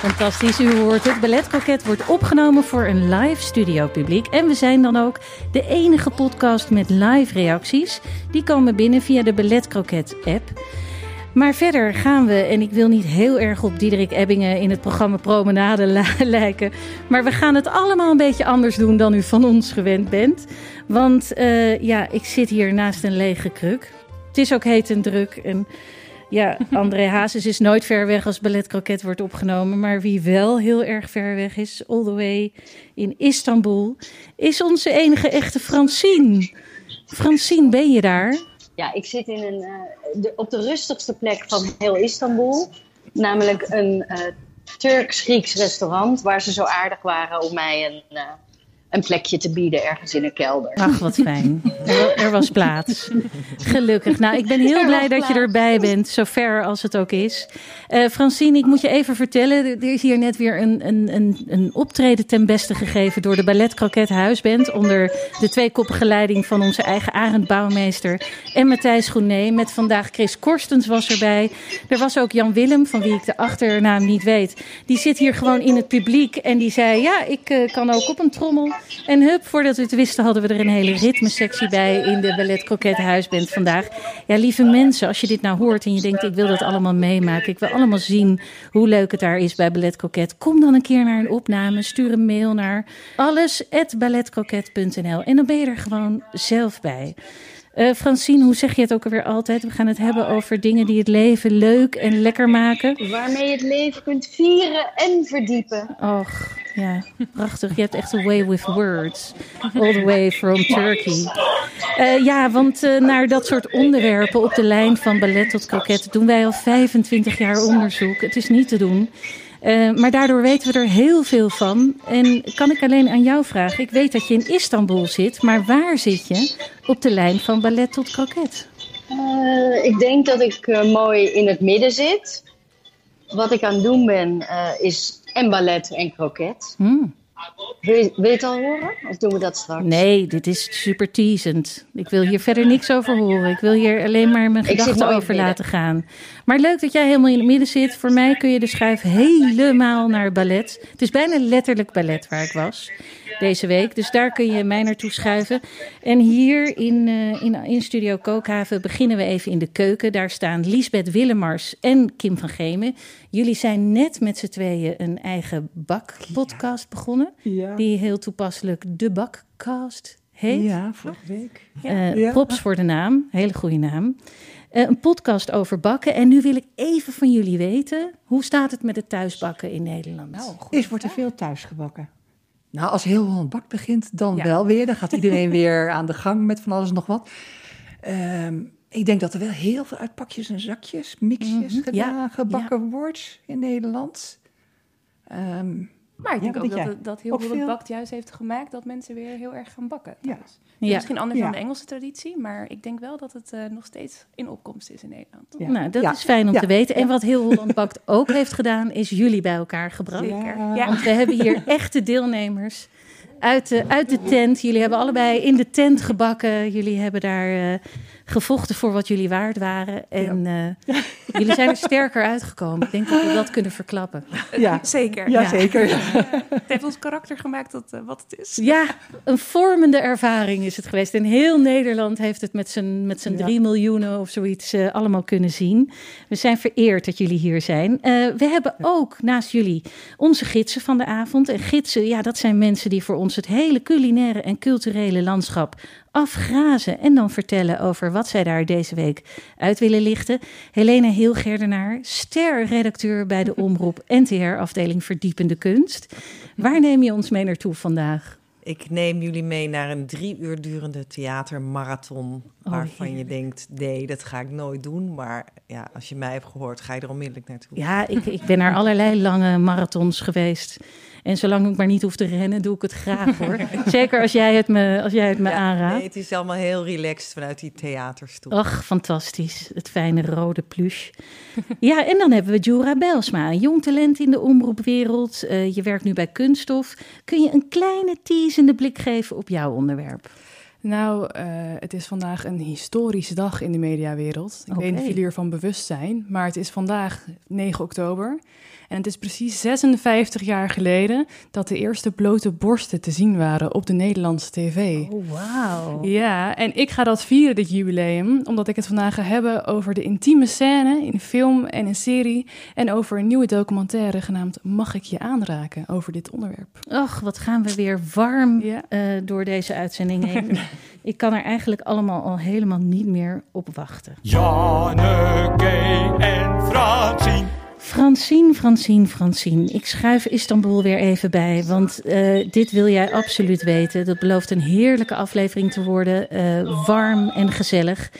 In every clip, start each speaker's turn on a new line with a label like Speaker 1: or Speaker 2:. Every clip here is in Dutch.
Speaker 1: Fantastisch. U hoort het. Ballet Croquet wordt opgenomen voor een live studio publiek. En we zijn dan ook de enige podcast met live reacties. Die komen binnen via de Ballet Croquet app. Maar verder gaan we, en ik wil niet heel erg op Diederik Ebbingen in het programma Promenade li- lijken. Maar we gaan het allemaal een beetje anders doen dan u van ons gewend bent. Want eh, ja, ik zit hier naast een lege kruk. Het is ook heet en druk. En ja, André Hazes is nooit ver weg als Ballet Croquet wordt opgenomen. Maar wie wel heel erg ver weg is, all the way in Istanbul, is onze enige echte Francine. Francine, ben je daar?
Speaker 2: Ja, ik zit in een, eh, de, op de rustigste plek van heel Istanbul. Namelijk een eh, Turks-Grieks restaurant. Waar ze zo aardig waren om mij een, eh, een plekje te bieden ergens in een kelder.
Speaker 1: Ach, wat fijn. Er, was plaats. Gelukkig. Nou, ik ben heel
Speaker 2: Er
Speaker 1: blij dat je erbij bent, zover als het ook is. Eh Francine, ik moet je even vertellen. Er is hier net weer een, een, een, een optreden ten beste gegeven door de Ballet Croquet Huisband. Onder de tweekoppige leiding van onze eigen Arend Bouwmeester en Matthijs Groené. Met vandaag Chris Korstens was erbij. Er was ook Jan Willem, van wie ik de achternaam niet weet. Die zit hier gewoon in het publiek en die zei: Ja, ik eh, kan ook op een trommel. En hup, voordat we het wisten, hadden we er een hele ritmesectie bij in de Ballet Croquet Huisband vandaag. Ja, lieve mensen, als je dit nou hoort en je denkt: Ik wil dat allemaal meemaken. Ik wil allemaal zien hoe leuk het daar is bij Ballet Croquet. Kom dan een keer naar een opname. Stuur een mail naar alles@balletcroquet.nl en dan ben je er gewoon zelf bij. Eh, Francine, hoe zeg je het ook alweer altijd? We gaan het hebben over dingen die het leven leuk en lekker maken.
Speaker 2: Waarmee je het leven kunt vieren en verdiepen.
Speaker 1: Och, ja, prachtig. Je hebt echt een way with words. All the way from Turkey. Eh, ja, want eh, naar dat soort onderwerpen op de lijn van ballet tot kroket doen wij al 25 jaar onderzoek. Het is niet te doen. Eh, maar daardoor weten we er heel veel van. En kan ik alleen aan jou vragen? Ik weet dat je in Istanbul zit, maar waar zit je op de lijn van ballet tot kroket?
Speaker 2: Eh, ik denk dat ik eh, mooi in het midden zit. Wat ik aan het doen ben, is en ballet en kroket.
Speaker 1: Hmm.
Speaker 2: Wil je, wil je het al horen? Of doen we dat straks?
Speaker 1: Nee, dit is super teasend. Ik wil hier verder niks over horen. Ik wil hier alleen maar mijn
Speaker 2: Ik
Speaker 1: gedachten over laten gaan. Maar leuk dat jij helemaal in het midden zit. Voor mij kun je de schuif helemaal naar ballet. Het is bijna letterlijk ballet waar ik was deze week. Dus daar kun je mij naartoe schuiven. En hier in, eh, in, in Studio Kookhaven beginnen we even in de keuken. Daar staan Liesbeth Willemars en Kim van Gemen. Jullie zijn net met z'n tweeën een eigen bakpodcast begonnen.
Speaker 3: Ja.
Speaker 1: Die heel toepasselijk de Bakcast heet.
Speaker 3: Ja, vorige week.
Speaker 1: Eh,
Speaker 3: Ja.
Speaker 1: Props voor de naam, hele goede naam. Eh, een podcast over bakken. En nu wil ik even van jullie weten, hoe staat het met het thuisbakken in Nederland?
Speaker 4: Nou,
Speaker 3: Is wordt er veel thuis gebakken? Nou, als heel Holland Bak begint, dan
Speaker 4: Ja.
Speaker 3: wel weer. Dan gaat iedereen weer aan de gang met van alles en nog wat. Ehm, ik denk dat er wel heel veel uit pakjes en zakjes, mixjes
Speaker 1: Mhm.
Speaker 3: gedaan,
Speaker 1: Ja,
Speaker 3: gebakken wordt in Nederland. Ehm,
Speaker 4: Maar ik denk ook dat, dat heel
Speaker 3: Ook
Speaker 4: veel bakt juist heeft gemaakt dat mensen weer heel erg gaan bakken. Thuis.
Speaker 1: Ja.
Speaker 4: Misschien anders
Speaker 3: Ja.
Speaker 4: dan de Engelse traditie, maar ik denk wel dat het eh, nog steeds in opkomst is in Nederland.
Speaker 3: ja.
Speaker 1: Nou, dat
Speaker 3: Ja.
Speaker 1: is fijn om
Speaker 3: Ja.
Speaker 1: te weten. En
Speaker 3: Ja.
Speaker 1: wat heel Holland Bakt ook heeft gedaan, is jullie bij elkaar gebracht.
Speaker 3: Ja.
Speaker 4: Ja.
Speaker 1: Want we hebben hier echte deelnemers uit de, uit de tent. Jullie hebben allebei in de tent gebakken. Jullie hebben daar eh, gevochten voor wat jullie waard waren. En eh, jullie zijn er sterker uitgekomen. Ik denk dat we dat kunnen verklappen.
Speaker 3: Ja,
Speaker 4: Zeker.
Speaker 3: ja,
Speaker 1: Ja.
Speaker 3: zeker.
Speaker 4: Het heeft ons karakter gemaakt tot eh, wat het is.
Speaker 1: Ja, een vormende ervaring is het geweest. En heel Nederland heeft het met z'n met z'n
Speaker 3: Ja.
Speaker 1: drie miljoenen of zoiets eh, allemaal kunnen zien. We zijn vereerd dat jullie hier zijn. Eh, we hebben ook naast jullie onze gidsen van de avond. En gidsen, ja, dat zijn mensen die voor ons het hele culinaire en culturele landschap afgrazen. En dan vertellen over wat zij daar deze week uit willen lichten. Helena Heelgerdenaar, ster-redacteur bij de Omroep NTR-afdeling Verdiepende Kunst. Waar neem je ons mee naartoe vandaag?
Speaker 5: Ik neem jullie mee naar een drie uur durende theatermarathon.
Speaker 1: Oh,
Speaker 5: waarvan je denkt, nee, dat ga ik nooit doen. Maar ja, als je mij hebt gehoord, ga je er onmiddellijk naartoe.
Speaker 1: Ja, ik, ik ben naar allerlei lange marathons geweest. En zolang ik maar niet hoef te rennen, doe ik het graag hoor. Zeker als jij het me, als jij het me
Speaker 5: Ja,
Speaker 1: aanraadt.
Speaker 5: nee, het is allemaal heel relaxed vanuit die theaterstoel.
Speaker 1: Ach, fantastisch. Het fijne rode plush. Ja, en dan hebben we Jura Belsma, een jong talent in de omroepwereld. Eh, je werkt nu bij Kunststof. Kun je een kleine teasende blik geven op jouw onderwerp?
Speaker 6: Nou, eh, het is vandaag een historische dag in de mediawereld. Ik weet niet of
Speaker 1: Oké.
Speaker 6: jullie ervan bewust zijn, maar het is vandaag 9 oktober. En het is precies 56 jaar geleden dat de eerste blote borsten te zien waren op de Nederlandse tv.
Speaker 1: Oh, wauw.
Speaker 6: Ja, en ik ga dat vieren, dit jubileum, omdat ik het vandaag ga hebben over de intieme scène in film en in serie. En over een nieuwe documentaire genaamd Mag ik je aanraken over dit onderwerp.
Speaker 1: Ach, wat gaan we weer warm
Speaker 6: Ja.
Speaker 1: eh, door deze uitzending heen. Ik kan er eigenlijk allemaal al helemaal niet meer op wachten.
Speaker 7: Janneke en Francine.
Speaker 1: Francine, Francine, Francine. Ik schuif Istanbul weer even bij, want eh, dit wil jij absoluut weten. Dat belooft een heerlijke aflevering te worden, eh, warm en gezellig.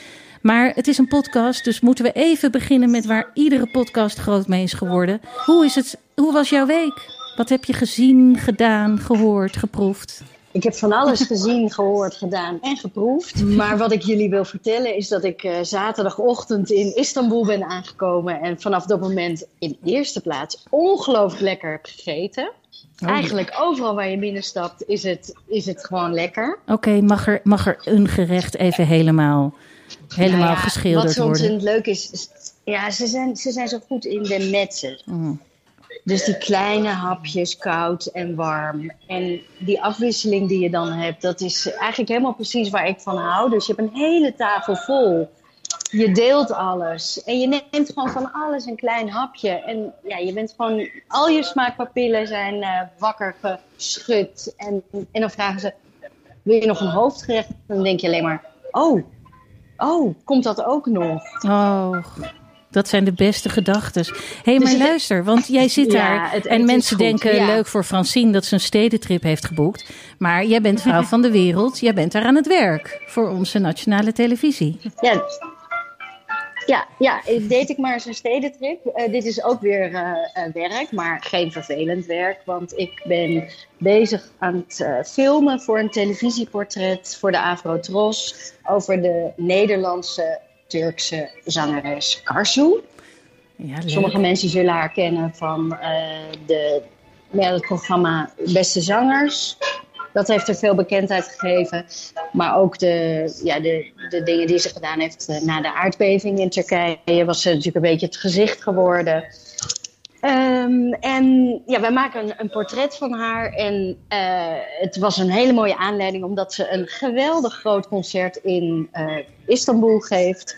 Speaker 1: Maar het is een podcast, dus moeten we even beginnen met waar iedere podcast groot mee is geworden. Hoe is het? Hoe was jouw week? Wat heb je gezien, gedaan, gehoord, geproefd?
Speaker 2: Ik heb van alles gezien, gehoord, gedaan en geproefd. Maar wat ik jullie wil vertellen is dat ik eh, zaterdagochtend in Istanbul ben aangekomen. En vanaf dat moment in eerste plaats ongelooflijk lekker heb gegeten. Eigenlijk overal waar je binnenstapt is het, is het gewoon lekker.
Speaker 1: Oké, mag, er, mag er een gerecht even helemaal, helemaal
Speaker 2: Nou ja,
Speaker 1: geschilderd
Speaker 2: Wat zo
Speaker 1: worden?
Speaker 2: leuk is, is- ja, ze zijn, ze zijn zo goed in de metsen.
Speaker 1: Mm.
Speaker 2: Dus die kleine hapjes, koud en warm. En die afwisseling die je dan hebt, dat is eigenlijk helemaal precies waar ik van hou. Dus je hebt een hele tafel vol. Je deelt alles. En je neemt gewoon van alles een klein hapje. En ja, je bent gewoon, al je smaakpapillen zijn eh, wakker geschud. En, en dan vragen ze, wil je nog een hoofdgerecht? Dan denk je alleen maar, oh, oh, komt dat ook nog?
Speaker 1: Oh, dat zijn de beste gedachten. Hé, hey, maar
Speaker 2: het-
Speaker 1: luister, want jij zit
Speaker 2: Ja,
Speaker 1: daar
Speaker 2: het
Speaker 1: en mensen denken
Speaker 2: ja.
Speaker 1: leuk voor Francine dat ze een stedentrip heeft geboekt. Maar jij bent vrouw van de wereld, jij bent daar aan het werk voor onze nationale televisie.
Speaker 2: Ja, ja, ja deed ik maar eens een stedentrip. Eh, dit is ook weer eh, werk, maar geen vervelend werk. Want ik ben bezig aan het filmen voor een televisieportret voor de Afro-Tros... over de Nederlandse Turkse zangeres Karsu.
Speaker 1: Ja.
Speaker 2: Sommige mensen zullen haar kennen van eh, de, ja, het programma Beste Zangers. Dat heeft er veel bekendheid gegeven. Maar ook de, ja, de, de dingen die ze gedaan heeft eh, na de aardbeving in Turkije. Was ze natuurlijk een beetje het gezicht geworden. Ehm, en ja, wij maken een, een portret van haar. En eh, het was een hele mooie aanleiding omdat ze een geweldig groot concert in eh, Istanbul geeft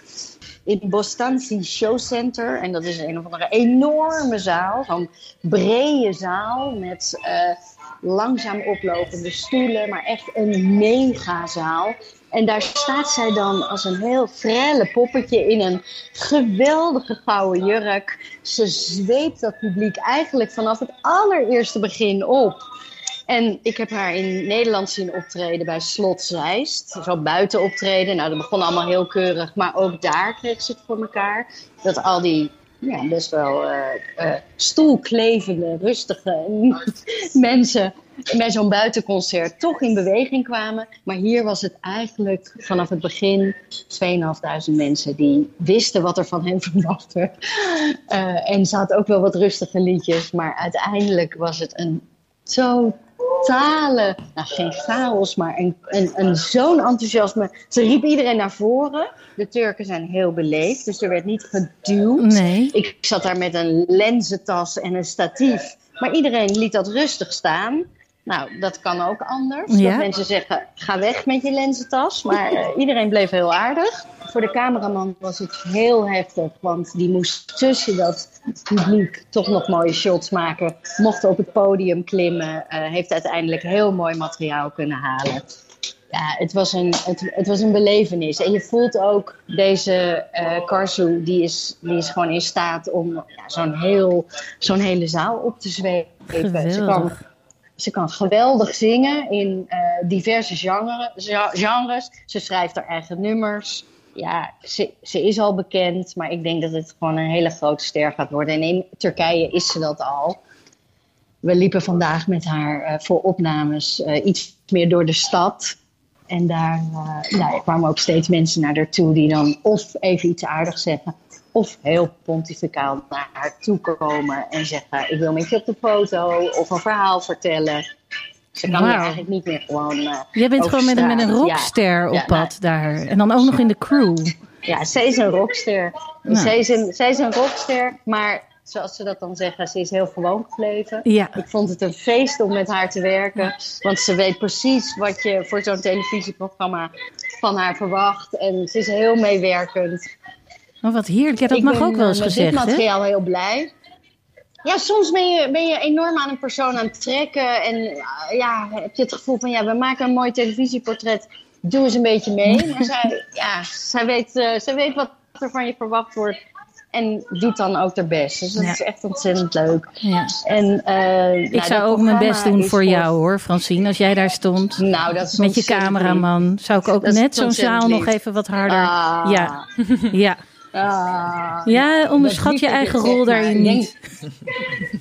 Speaker 2: in Bostansi Show Center. En dat is een of andere enorme zaal. Zo'n brede zaal met eh, langzaam oplopende stoelen. Maar echt een megazaal. En daar staat zij dan als een heel frelle poppetje in een geweldige gouden jurk. Ze zweept dat publiek eigenlijk vanaf het allereerste begin op. En ik heb haar in Nederland zien optreden bij Slot Zeist. Zo buiten optreden. Nou, dat begon allemaal heel keurig. Maar ook daar kreeg ze het voor elkaar. Dat al die ja, best wel eh, eh, stoelklevende, rustige mensen bij zo'n buitenconcert toch in beweging kwamen. Maar hier was het eigenlijk vanaf het begin 2.500 mensen die wisten wat er van hen verwachtte. Eh, en ze had ook wel wat rustige liedjes. Maar uiteindelijk was het een totale, nou geen chaos, maar een, een, een zo'n enthousiasme. Ze riep iedereen naar voren. De Turken zijn heel beleefd, dus er werd niet geduwd.
Speaker 1: Nee.
Speaker 2: Ik zat daar met een lenzentas en een statief. Maar iedereen liet dat rustig staan. Nou, dat kan ook anders.
Speaker 1: Ja.
Speaker 2: Dat mensen zeggen, ga weg met je lenzentas. Maar eh, iedereen bleef heel aardig. Voor de cameraman was het heel heftig. Want die moest tussen dat publiek toch nog mooie shots maken. Mocht op het podium klimmen. eh, heeft uiteindelijk heel mooi materiaal kunnen halen. Ja, het was een, het, het was een belevenis. En je voelt ook deze eh Karsu, die is, die is gewoon in staat om ja, zo'n heel, zo'n hele zaal op te zweven. Ze kan,
Speaker 1: Geweldig.
Speaker 2: Ze kan geweldig zingen in eh, diverse genre, gen- genres. Ze schrijft haar eigen nummers. Ja, ze, ze is al bekend, maar ik denk dat het gewoon een hele grote ster gaat worden. En in Turkije is ze dat al. We liepen vandaag met haar eh, voor opnames eh, iets meer door de stad. En daar nou, kwamen ook steeds mensen naar haar toe die dan of even iets aardigs zeggen. Of heel pontificaal naar haar toe komen en zeggen: Ik wil met je op de foto. Of een verhaal vertellen. Ze kan
Speaker 1: Wauw.
Speaker 2: eigenlijk niet meer gewoon. eh,
Speaker 1: Jij bent gewoon met een, met een.
Speaker 2: Ja.
Speaker 1: rockster op
Speaker 2: Ja,
Speaker 1: pad daar. En dan ook nog in de crew.
Speaker 2: Ja, zij is een rockster.
Speaker 1: Nou.
Speaker 2: Zij, is een, zij is een rockster, maar zoals ze dat dan zeggen, ze is heel gewoon gebleven.
Speaker 1: Ja.
Speaker 2: Ik vond het een feest om met haar te werken, want ze weet precies wat je voor zo'n televisieprogramma van haar verwacht. En ze is heel meewerkend.
Speaker 1: Oh, wat heerlijk. Ja, dat
Speaker 2: Ik
Speaker 1: mag
Speaker 2: ben,
Speaker 1: ook wel eens
Speaker 2: eh,
Speaker 1: gezegd, hè?
Speaker 2: materiaal heel blij. Ja, soms ben je, ben je enorm aan een persoon aan het trekken. En eh, ja, heb je het gevoel van, ja, we maken een mooi televisieportret. Doe eens een beetje mee. Maar zij, ja, zij, weet, eh, zij weet wat er van je verwacht wordt. En doet dan ook haar best. Dus dat
Speaker 1: Ja.
Speaker 2: is echt ontzettend leuk.
Speaker 1: Ja.
Speaker 2: En, eh,
Speaker 1: Ik
Speaker 2: nou,
Speaker 1: zou ook mijn best doen voor jou hoor, Francine. Als jij daar stond
Speaker 2: Nou, dat is
Speaker 1: met je cameraman, zou ik ook
Speaker 2: Dat
Speaker 1: net zo'n zaal nog even wat harder.
Speaker 2: Ah.
Speaker 1: Ja. ja.
Speaker 2: Ah.
Speaker 1: Ja, onderschat je eigen rol daarin
Speaker 2: denk-
Speaker 1: niet.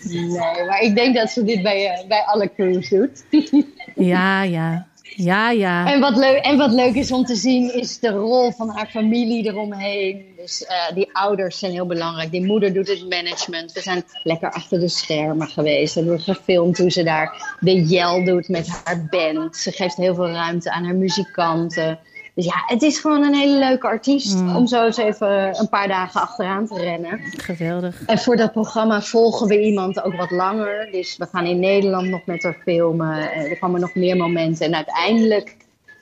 Speaker 2: Nee, maar ik denk dat ze dit bij, eh, bij alle crews doet.
Speaker 1: Ja, ja. Ja, ja.
Speaker 2: En wat, leuk, en wat leuk is om te zien, is de rol van haar familie eromheen. Dus eh, die ouders zijn heel belangrijk. Die moeder doet het management. We zijn lekker achter de schermen geweest. We hebben gefilmd hoe ze daar de jel doet met haar band. Ze geeft heel veel ruimte aan haar muzikanten. Dus ja, het is gewoon een hele leuke artiest om zo eens even een paar dagen achteraan te rennen.
Speaker 1: Geweldig.
Speaker 2: En voor dat programma volgen we iemand ook wat langer. Dus we gaan in Nederland nog met haar filmen. Eh, Er komen nog meer momenten. En uiteindelijk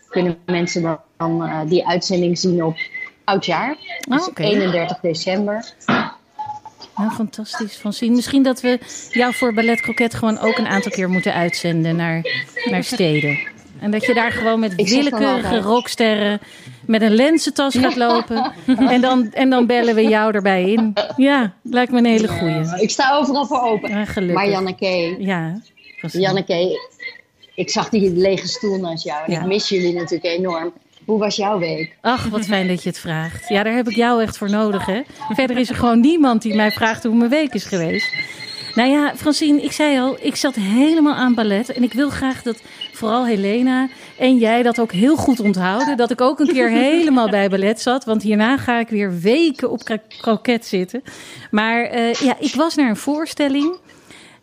Speaker 2: kunnen mensen dan, eh, die uitzending zien op oudjaar. Dus
Speaker 1: Oh, oké.
Speaker 2: 31 december.
Speaker 1: Nou, fantastisch, Francine. Misschien dat we jou voor Ballet Croquet gewoon ook een aantal keer moeten uitzenden naar, naar steden. En dat je daar gewoon met willekeurige rocksterren met een lenzentas gaat lopen. En dan, en dan bellen we jou erbij in. Ja, lijkt me een hele goeie.
Speaker 2: Ik sta overal voor open.
Speaker 1: Ja, gelukkig.
Speaker 2: Maar Janneke,
Speaker 1: Ja.
Speaker 2: Janneke, ik zag die lege stoel naast jou. En
Speaker 1: Ja.
Speaker 2: ik mis jullie natuurlijk enorm. Hoe was jouw week?
Speaker 1: Ach, wat fijn dat je het vraagt. Ja, daar heb ik jou echt voor nodig, hè. Verder is er gewoon niemand die mij vraagt hoe mijn week is geweest. Nou ja, Francine, ik zei al, ik zat helemaal aan ballet. En ik wil graag dat vooral Helena en jij dat ook heel goed onthouden. Dat ik ook een keer helemaal bij ballet zat. Want hierna ga ik weer weken op kro- kroket zitten. Maar eh, ja, ik was naar een voorstelling.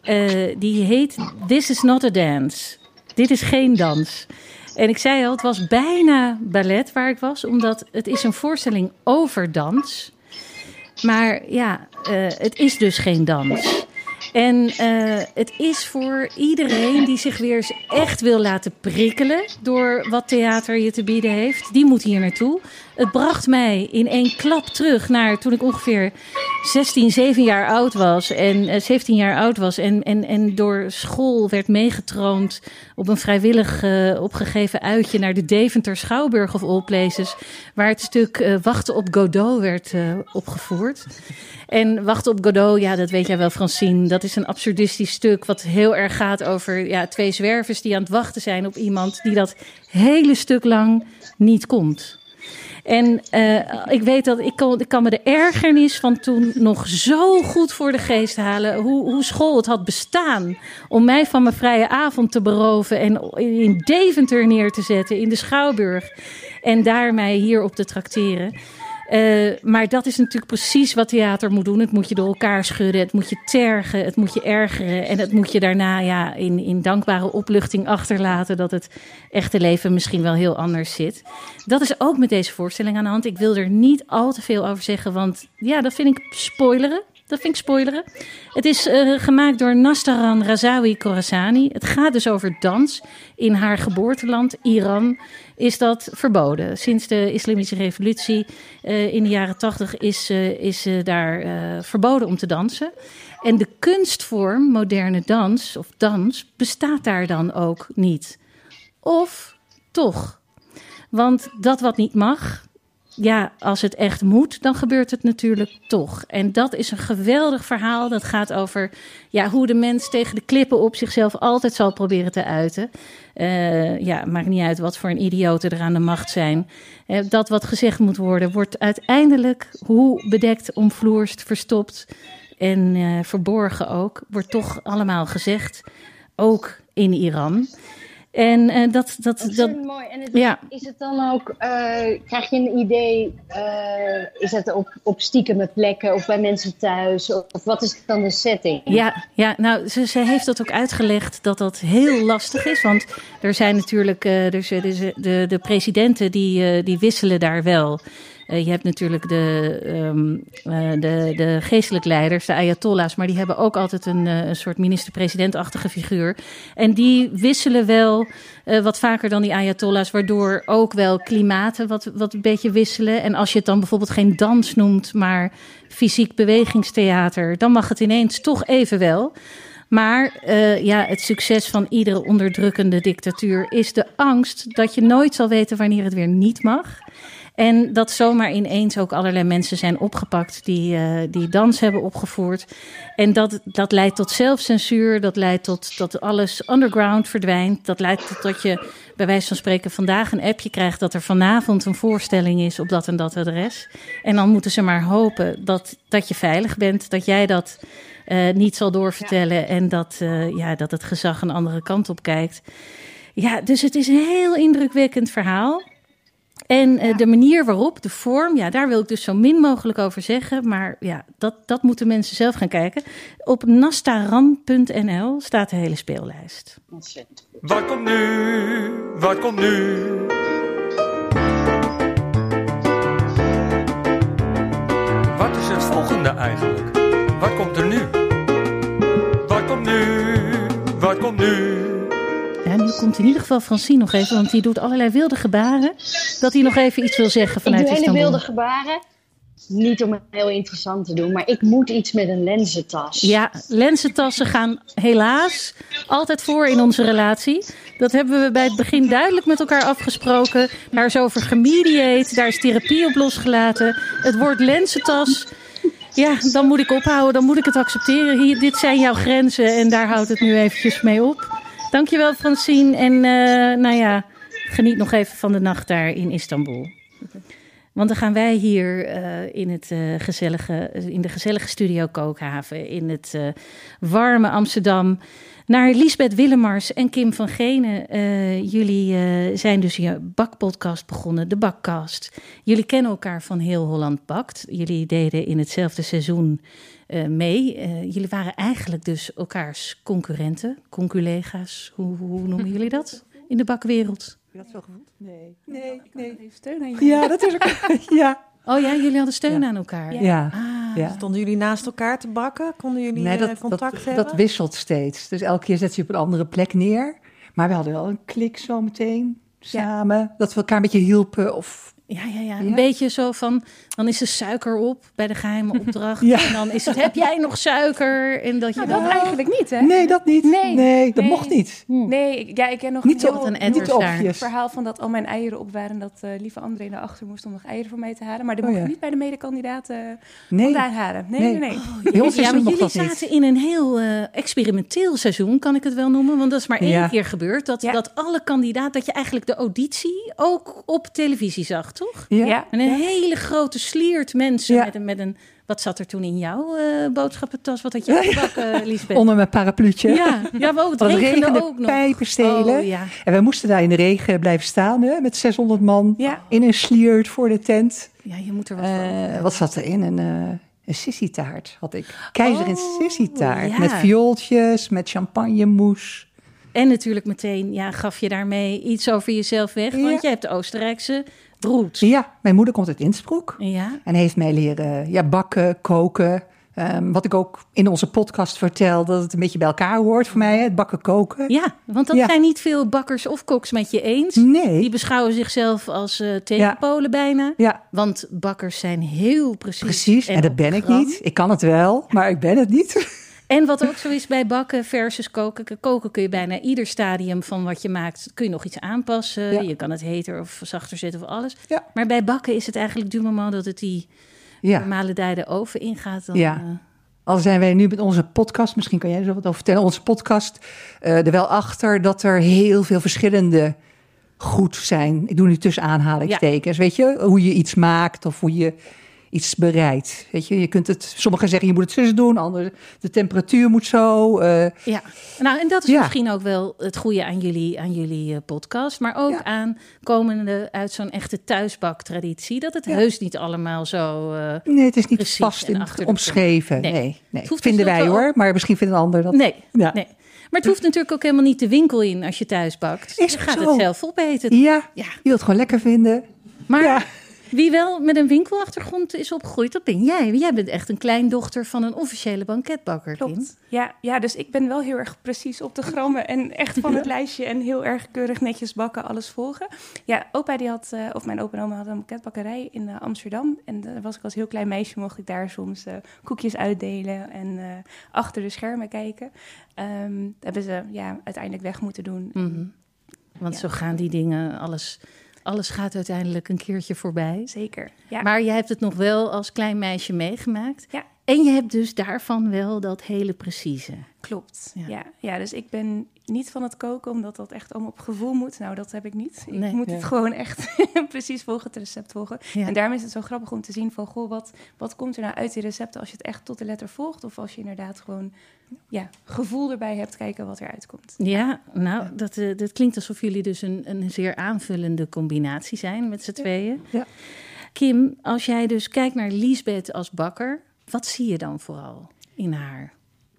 Speaker 1: eh, die heet This is not a dance. Dit is geen dans. En ik zei al, het was bijna ballet waar ik was, omdat het is een voorstelling over dans. Maar ja, eh, het is dus geen dans. En eh, het is voor iedereen die zich weer eens echt wil laten prikkelen door wat theater je te bieden heeft, die moet hier naartoe. Het bracht mij in één klap terug naar toen ik ongeveer 16, 7 jaar oud was en eh, 17 jaar oud was en, en, en door school werd meegetroond op een vrijwillig eh, opgegeven uitje naar de Deventer Schouwburg of All Places, waar het stuk eh, Wachten op Godot werd eh, opgevoerd. En Wachten op Godot, ja, dat weet jij wel, Francine. Dat is een absurdistisch stuk wat heel erg gaat over ja, twee zwervers die aan het wachten zijn op iemand die dat hele stuk lang niet komt. En eh, ik weet dat ik kan, ik me de ergernis van toen nog zo goed voor de geest halen. Hoe, hoe school het had bestaan om mij van mijn vrije avond te beroven en in Deventer neer te zetten, in de Schouwburg. En daar mij hierop te trakteren. Eh, maar dat is natuurlijk precies wat theater moet doen. Het moet je door elkaar schudden, het moet je tergen, het moet je ergeren. En het moet je daarna ja, in, in dankbare opluchting achterlaten dat het echte leven misschien wel heel anders zit. Dat is ook met deze voorstelling aan de hand. Ik wil er niet al te veel over zeggen, want ja, dat vind ik spoileren. Dat vind ik spoileren. Het is eh, gemaakt door Nastaran Razawi Khorasani. Het gaat dus over dans. In haar geboorteland, Iran, is dat verboden. Sinds de Islamitische Revolutie eh, in de jaren tachtig is, eh, is eh, daar verboden om te dansen. En de kunstvorm, moderne dans of dans, bestaat daar dan ook niet. Of toch? Want dat wat niet mag, ja, als het echt moet, dan gebeurt het natuurlijk toch. En dat is een geweldig verhaal. Dat gaat over ja, hoe de mens tegen de klippen op zichzelf altijd zal proberen te uiten. Eh, ja, maakt niet uit wat voor een idioten er aan de macht zijn. Eh, dat wat gezegd moet worden, wordt uiteindelijk, hoe bedekt, omvloerst, verstopt en eh, verborgen ook, wordt toch allemaal gezegd. Ook in Iran. En eh, dat, dat, dat,
Speaker 2: mooi. En het,
Speaker 1: ja.
Speaker 2: is het dan ook, eh, krijg je een idee, eh, is het op, op stiekeme plekken of bij mensen thuis? Of, of wat is dan de setting?
Speaker 1: Ja, ja nou, ze, ze heeft dat ook uitgelegd dat dat heel lastig is. Want er zijn natuurlijk, dus, eh, de, de presidenten die, die wisselen daar wel. Eh, je hebt natuurlijk de, eh, de, de geestelijk leiders, de ayatollahs, maar die hebben ook altijd een, eh, een soort minister-presidentachtige figuur. En die wisselen wel wat vaker dan die ayatollahs, waardoor ook wel klimaten wat, wat een beetje wisselen. En als je het dan bijvoorbeeld geen dans noemt, maar fysiek bewegingstheater, dan mag het ineens toch even wel. Maar ja, het succes van iedere onderdrukkende dictatuur is de angst dat je nooit zal weten wanneer het weer niet mag. En dat zomaar ineens ook allerlei mensen zijn opgepakt die, eh, die dans hebben opgevoerd. En dat, dat leidt tot zelfcensuur, dat leidt tot dat alles underground verdwijnt. Dat leidt tot dat je bij wijze van spreken vandaag een appje krijgt dat er vanavond een voorstelling is op dat en dat adres. En dan moeten ze maar hopen dat, dat je veilig bent, dat jij dat eh, niet zal doorvertellen en dat, eh, ja, dat het gezag een andere kant op kijkt. Ja, dus het is een heel indrukwekkend verhaal. En eh, de manier waarop, de vorm, ja, daar wil ik dus zo min mogelijk over zeggen. Maar ja, dat, dat moeten mensen zelf gaan kijken. Op nastaran.nl staat de hele speellijst.
Speaker 2: Ontzettend.
Speaker 7: Wat komt nu? Wat komt nu? Wat is het volgende eigenlijk? Wat komt er nu? Wat komt nu? Wat komt nu?
Speaker 1: Ja, nu komt in ieder geval Francine nog even, want die doet allerlei wilde gebaren. Dat hij nog even iets wil zeggen
Speaker 2: Ik
Speaker 1: vanuit
Speaker 2: doe hele wilde gebaren. Niet om het heel interessant te doen, maar ik moet iets met een lenzentas.
Speaker 1: Ja, lensentassen gaan helaas altijd voor in onze relatie. Dat hebben we bij het begin duidelijk met elkaar afgesproken. Daar is over gemediate, daar is therapie op losgelaten. Het woord lenzentas, ja, dan moet ik ophouden, dan moet ik het accepteren. Hier, dit zijn jouw grenzen en daar houdt het nu eventjes mee op. Dankjewel Francine en eh, nou ja, geniet nog even van de nacht daar in Istanbul. Want dan gaan wij hier eh, in, het, eh, gezellige, in de gezellige studio Kookhaven, in het warme Amsterdam, naar Lisbeth Willemars en Kim van Genen. Jullie zijn dus je bakpodcast begonnen, de Bakkast. Jullie kennen elkaar van Heel Holland Bakt. Jullie deden in hetzelfde seizoen mee. Eh, jullie waren eigenlijk dus elkaars concurrenten, conculega's. Hoe, hoe noemen jullie dat in de bakwereld?
Speaker 3: Heb je dat zo gevoeld? Nee. Nee, nee.
Speaker 4: Even steun aan je.
Speaker 3: Ja, dat is ook. ja.
Speaker 1: Oh ja, jullie hadden steun
Speaker 3: Ja.
Speaker 1: aan elkaar.
Speaker 3: Ja.
Speaker 1: Ah,
Speaker 3: ja.
Speaker 5: Stonden jullie naast elkaar te bakken? Konden jullie
Speaker 3: Nee,
Speaker 5: eh,
Speaker 3: dat,
Speaker 5: contact
Speaker 3: dat,
Speaker 5: hebben?
Speaker 3: dat wisselt steeds. Dus elke keer zet je op een andere plek neer. Maar we hadden wel een klik zo meteen samen. Dat we elkaar een beetje hielpen. Of,
Speaker 1: Ja, ja, ja. Een
Speaker 3: Ja.
Speaker 1: beetje zo van, dan is er suiker op bij de geheime opdracht.
Speaker 3: Ja.
Speaker 1: En dan is het, heb jij nog suiker? En dat je
Speaker 4: Nou,
Speaker 1: dan...
Speaker 4: dat eigenlijk niet, hè?
Speaker 3: nee, dat niet.
Speaker 4: Nee.
Speaker 3: dat
Speaker 4: Nee.
Speaker 3: mocht niet.
Speaker 4: Nee, ik- ja, ik ken nog
Speaker 3: Niet
Speaker 4: heel,
Speaker 1: een
Speaker 3: Niet
Speaker 1: daar.
Speaker 3: obvious.
Speaker 4: verhaal van dat al mijn eieren op waren en dat eh, lieve André naar achter moest om nog eieren voor mij te halen. Maar dat
Speaker 3: Oh,
Speaker 4: mocht
Speaker 3: ja.
Speaker 4: niet bij de medekandidaten
Speaker 3: Nee.
Speaker 4: vandaan halen. Nee, nee,
Speaker 3: Nee.
Speaker 4: nee.
Speaker 3: Ons
Speaker 1: ja, maar jullie
Speaker 3: dat niet.
Speaker 1: zaten in een heel eh, experimenteel seizoen, kan ik het wel noemen. Want dat is maar één
Speaker 3: Ja.
Speaker 1: keer gebeurd. Dat,
Speaker 4: Ja.
Speaker 1: dat alle kandidaten, dat je eigenlijk de auditie ook op televisie zag, toch?
Speaker 3: Ja.
Speaker 4: Ja.
Speaker 1: En een hele grote sliert mensen
Speaker 3: Ja.
Speaker 1: met, een, met een Wat zat er toen in jouw eh, boodschappentas? Wat had je gebakken, Lisbeth?
Speaker 3: Onder mijn parapluutje.
Speaker 1: Ja, ja maar het
Speaker 3: Want het
Speaker 1: regende,
Speaker 3: regende
Speaker 1: ook nog.
Speaker 3: pijpenstelen.
Speaker 1: Oh, ja.
Speaker 3: En wij moesten daar in de regen blijven staan hè, met 600 man
Speaker 4: Ja.
Speaker 3: in een sliert voor de tent.
Speaker 1: ja, je moet er wat van.
Speaker 3: Eh, wat zat erin? Een, eh een sissitaart had ik. Keizer in
Speaker 1: Oh,
Speaker 3: sissitaart.
Speaker 1: ja.
Speaker 3: Met viooltjes, met champagnemousse.
Speaker 1: En natuurlijk meteen ja, gaf je daarmee iets over jezelf weg. Want je hebt Oostenrijkse roots.
Speaker 3: Ja, mijn moeder komt uit Innsbruck.
Speaker 1: Ja,
Speaker 3: En heeft mij leren ja, bakken, koken. Ehm, wat ik ook in onze podcast vertel, dat het een beetje bij elkaar hoort voor mij. hè, Het bakken, koken.
Speaker 1: ja want dat
Speaker 3: Ja.
Speaker 1: zijn niet veel bakkers of koks met je eens.
Speaker 3: Nee.
Speaker 1: Die beschouwen zichzelf als eh tegenpolen bijna.
Speaker 3: Ja,
Speaker 1: Want bakkers zijn heel precies.
Speaker 3: precies. En, dat ben ik niet. Ik kan het wel, maar ik ben het niet.
Speaker 1: En wat ook zo is bij bakken versus koken. Koken kun je bijna ieder stadium van wat je maakt, kun je nog iets aanpassen.
Speaker 3: Ja.
Speaker 1: Je kan het heter of zachter zetten of alles.
Speaker 3: Ja.
Speaker 1: Maar bij bakken is het eigenlijk du moment dat het die
Speaker 3: Ja.
Speaker 1: normale dij de oven ingaat. Dan,
Speaker 3: Ja.
Speaker 1: eh,
Speaker 3: Al zijn wij nu met onze podcast, misschien kan jij er zo wat over vertellen, onze podcast eh, er wel achter dat er heel veel verschillende goed zijn. Ik doe nu tussen aanhalingstekens, weet je, hoe je iets maakt of hoe je iets bereidt. Weet je, je kunt het, sommigen zeggen je moet het zus doen, anderen de temperatuur moet zo. eh,
Speaker 1: Ja, nou en dat is
Speaker 3: Ja.
Speaker 1: misschien ook wel het goede aan jullie, aan jullie eh, podcast. Maar ook
Speaker 3: Ja.
Speaker 1: aan komende uit zo'n echte thuisbaktraditie. Dat het
Speaker 3: Ja.
Speaker 1: heus niet allemaal zo... eh,
Speaker 3: nee, het is niet vast in omschreven.
Speaker 1: Nee.
Speaker 3: Nee, vinden wij
Speaker 1: tenslotte
Speaker 3: hoor, maar misschien vindt een ander dat.
Speaker 1: nee,
Speaker 3: Ja.
Speaker 1: nee. Maar het hoeft natuurlijk ook helemaal niet de winkel in als je thuis bakt.
Speaker 3: Is
Speaker 1: je gaat
Speaker 3: zo.
Speaker 1: het zelf opeten.
Speaker 3: Ja,
Speaker 1: Ja.
Speaker 3: je wilt het gewoon lekker vinden.
Speaker 1: Maar
Speaker 3: Ja.
Speaker 1: Wie wel met een winkelachtergrond is opgegroeid, dat ben jij. Jij bent echt een kleindochter van een officiële banketbakker, Kim.
Speaker 4: Klopt. Ja, ja, dus ik ben wel heel erg precies op de grammen en echt van het lijstje en heel erg keurig netjes bakken, alles volgen. Ja, opa die had, eh, of mijn opa en oma hadden een pakketbakkerij in eh, Amsterdam. En daar was ik als heel klein meisje, mocht ik daar soms eh, koekjes uitdelen en achter de schermen kijken. Dat hebben ze ja, uiteindelijk weg moeten doen.
Speaker 1: Mhm. Want
Speaker 4: Ja.
Speaker 1: zo gaan die dingen, alles, alles gaat uiteindelijk een keertje voorbij.
Speaker 4: Zeker. Ja.
Speaker 1: Maar jij hebt het nog wel als klein meisje meegemaakt.
Speaker 4: Ja.
Speaker 1: En je hebt dus daarvan wel dat hele precieze.
Speaker 4: Klopt.
Speaker 1: Ja.
Speaker 4: Ja. Ja, dus ik ben niet van het koken, omdat dat echt allemaal op gevoel moet. Nou, dat heb ik niet. Ik
Speaker 1: Nee.
Speaker 4: moet het gewoon echt precies volgen, het recept volgen.
Speaker 1: Ja.
Speaker 4: En daarom is het zo grappig om te zien van, goh, wat, wat komt er nou uit die recepten als je het echt tot de letter volgt? Of als je inderdaad gewoon ja, gevoel erbij hebt, kijken wat eruit komt.
Speaker 1: Ja, nou, dat, eh, dat klinkt alsof jullie dus een, een zeer aanvullende combinatie zijn met z'n tweeën.
Speaker 3: Ja.
Speaker 1: Kim, als jij dus kijkt naar Liesbeth als bakker, wat zie je dan vooral in haar?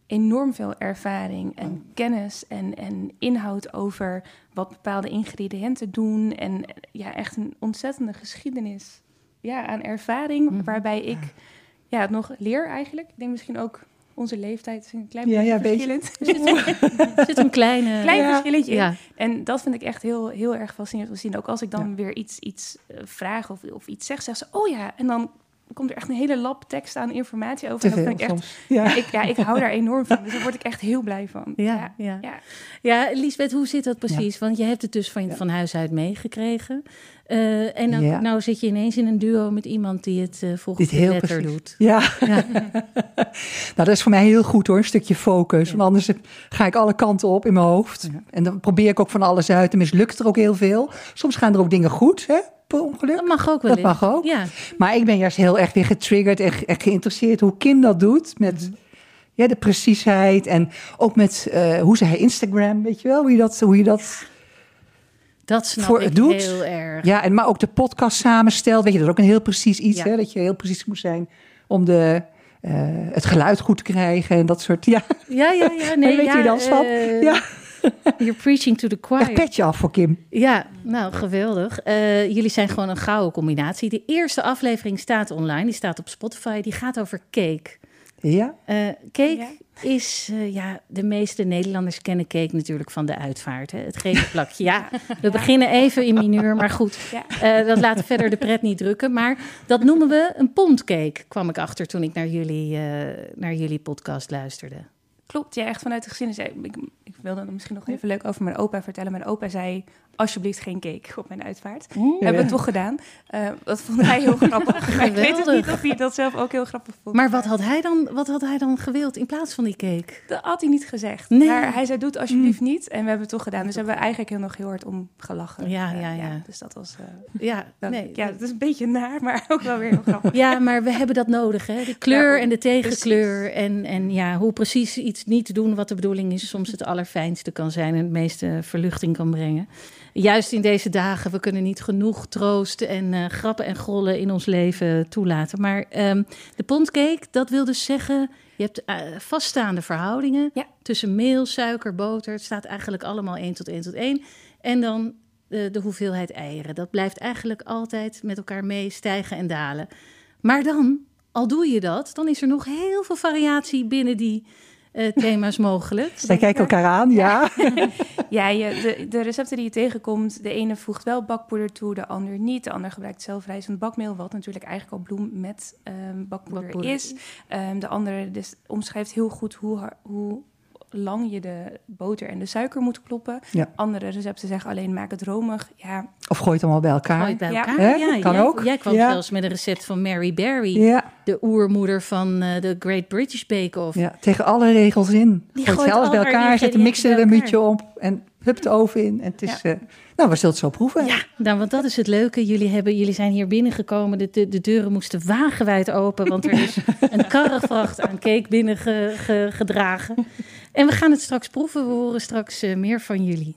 Speaker 4: enorm veel ervaring en kennis en, en inhoud over wat bepaalde ingrediënten doen. En ja, echt een ontzettende geschiedenis ja, aan ervaring,
Speaker 1: Mhm.
Speaker 4: waarbij ik ja, het nog leer eigenlijk. Ik denk misschien ook onze leeftijd is een klein
Speaker 3: Ja,
Speaker 4: beetje
Speaker 3: ja, beetje.
Speaker 4: verschillend.
Speaker 1: Er zit een kleine...
Speaker 4: Klein
Speaker 3: Ja.
Speaker 4: verschilletje in. En dat vind ik echt heel, heel erg fascinerend om te zien. Ook als ik dan weer iets, iets eh, vraag of, of iets zeg, zegt ze, oh ja. En dan komt er echt een hele lap tekst aan informatie over.
Speaker 3: Te
Speaker 4: en dat
Speaker 3: veel
Speaker 4: vind ik echt
Speaker 3: soms. Ja.
Speaker 4: ik, ja, ik hou daar enorm van. Dus daar word ik echt heel blij van.
Speaker 1: Ja, ja.
Speaker 4: ja.
Speaker 1: ja Liesbeth, hoe zit dat precies? Want je hebt het dus van,
Speaker 3: Ja.
Speaker 1: van huis uit meegekregen. Eh, en dan,
Speaker 3: Ja.
Speaker 1: nou zit je ineens in een duo met iemand die het eh volgens
Speaker 3: Dit heel
Speaker 1: letter
Speaker 3: precies.
Speaker 1: doet.
Speaker 3: Ja.
Speaker 1: Ja.
Speaker 3: nou, dat is voor mij heel goed hoor, een stukje focus. Want anders ga ik alle kanten op in mijn hoofd. En dan probeer ik ook van alles uit. En mislukt er ook heel veel. Soms gaan er ook dingen goed, hè, per ongeluk.
Speaker 1: Dat mag ook wel
Speaker 3: Dat mag ook.
Speaker 1: Ja,
Speaker 3: Maar ik ben juist heel erg weer getriggerd en, ge- en geïnteresseerd hoe Kim dat doet. Met ja, de preciesheid en ook met eh, hoe ze haar Instagram, weet je wel, hoe je dat... Hoe je dat
Speaker 1: dat snap
Speaker 3: Voor
Speaker 1: ik
Speaker 3: doet.
Speaker 1: heel erg.
Speaker 3: ja, en maar ook de podcast samenstelt, weet je, dat is ook een heel precies iets,
Speaker 1: Ja.
Speaker 3: hè, dat je heel precies moet zijn om de, eh, het geluid goed te krijgen en dat soort, ja,
Speaker 1: Ja, ja, ja. Nee,
Speaker 3: weet
Speaker 1: ja,
Speaker 3: je dans van?
Speaker 1: eh,
Speaker 3: Ja.
Speaker 1: You're preaching to the choir.
Speaker 3: petje af voor Kim.
Speaker 1: Ja, nou, geweldig. Eh, jullie zijn gewoon een gouden combinatie. De eerste aflevering staat online. Die staat op Spotify. Die gaat over cake.
Speaker 3: Ja,
Speaker 1: Eh, cake
Speaker 4: Ja.
Speaker 1: is, eh, ja, de meeste Nederlanders kennen cake natuurlijk van de uitvaart. Hè? Het gele plakje. Ja, we beginnen even in mineur, maar goed.
Speaker 4: Ja.
Speaker 1: eh, dat laat verder de pret niet drukken. Maar dat noemen we een pondcake, kwam ik achter toen ik naar jullie, eh, naar jullie podcast luisterde.
Speaker 4: Klopt, ja, echt vanuit de geschiedenis. Ja, Ik, ik wilde er misschien nog even leuk over mijn opa vertellen. Mijn opa zei alsjeblieft geen cake op mijn uitvaart.
Speaker 1: Oeh.
Speaker 4: Hebben we toch gedaan. Eh, dat vond hij heel grappig. Ik weet het niet of hij dat zelf ook heel grappig vond.
Speaker 1: Maar wat had, hij dan, wat had hij dan gewild in plaats van die cake?
Speaker 4: Dat had hij niet gezegd.
Speaker 1: Nee.
Speaker 4: Maar hij zei, doe het alsjeblieft niet. En we hebben het toch gedaan. Dus hebben we eigenlijk heel nog heel hard om gelachen.
Speaker 1: Ja,
Speaker 4: Eh,
Speaker 1: ja, ja.
Speaker 4: Dus dat was... eh,
Speaker 1: Ja,
Speaker 4: dan-
Speaker 1: nee.
Speaker 4: ja, het is een beetje naar, maar ook wel weer heel grappig.
Speaker 1: Ja, maar we hebben dat nodig, hè? De kleur
Speaker 4: Ja,
Speaker 1: en de tegenkleur. En, en ja, hoe precies iets niet te doen wat de bedoeling is, soms het allerfijnste kan zijn en het meeste verluchting kan brengen. Juist in deze dagen, we kunnen niet genoeg troost en eh, grappen en grollen in ons leven toelaten. Maar ehm, de pondcake, dat wil dus zeggen, je hebt eh, vaststaande verhoudingen
Speaker 4: Ja.
Speaker 1: tussen meel, suiker, boter. Het staat eigenlijk allemaal 1 tot 1 tot 1. En dan de, de hoeveelheid eieren. Dat blijft eigenlijk altijd met elkaar mee stijgen en dalen. Maar dan, al doe je dat, dan is er nog heel veel variatie binnen die eh, thema's mogelijk.
Speaker 3: Zij kijken elkaar aan, ja.
Speaker 4: Ja, je, de, de recepten die je tegenkomt, de ene voegt wel bakpoeder toe, de ander niet. De ander gebruikt zelf rijzend bakmeel, wat natuurlijk eigenlijk al bloem met ehm, bakpoeder,
Speaker 1: Bakpoeder.
Speaker 4: is. Ehm, de andere dus omschrijft heel goed hoe, hoe lang je de boter en de suiker moet kloppen.
Speaker 3: Ja.
Speaker 4: Andere recepten zeggen alleen maak het romig. Ja,
Speaker 3: Of gooi het allemaal bij elkaar.
Speaker 1: Gooi het bij
Speaker 4: Ja.
Speaker 1: elkaar. Ja,
Speaker 3: Kan
Speaker 1: jij,
Speaker 3: ook.
Speaker 1: Jij kwam
Speaker 3: Ja.
Speaker 1: zelfs met een recept van Mary Berry,
Speaker 3: Ja,
Speaker 1: de oermoeder van eh, de Great British Bake Off.
Speaker 3: ja, tegen alle regels in.
Speaker 1: Die
Speaker 3: Gooi
Speaker 1: gooit
Speaker 3: het alles bij elkaar, zet de
Speaker 1: ingrediënten
Speaker 3: mixer er een muutje op en hup de oven in. En het is, eh, nou, we zullen het zo proeven.
Speaker 1: Ja, nou, want dat is het leuke. Jullie, hebben, jullie zijn hier binnengekomen. De, de, de deuren moesten wagenwijd open, want er is een karrevracht aan cake binnengedragen. En we gaan het straks proeven. We horen straks eh, meer van jullie.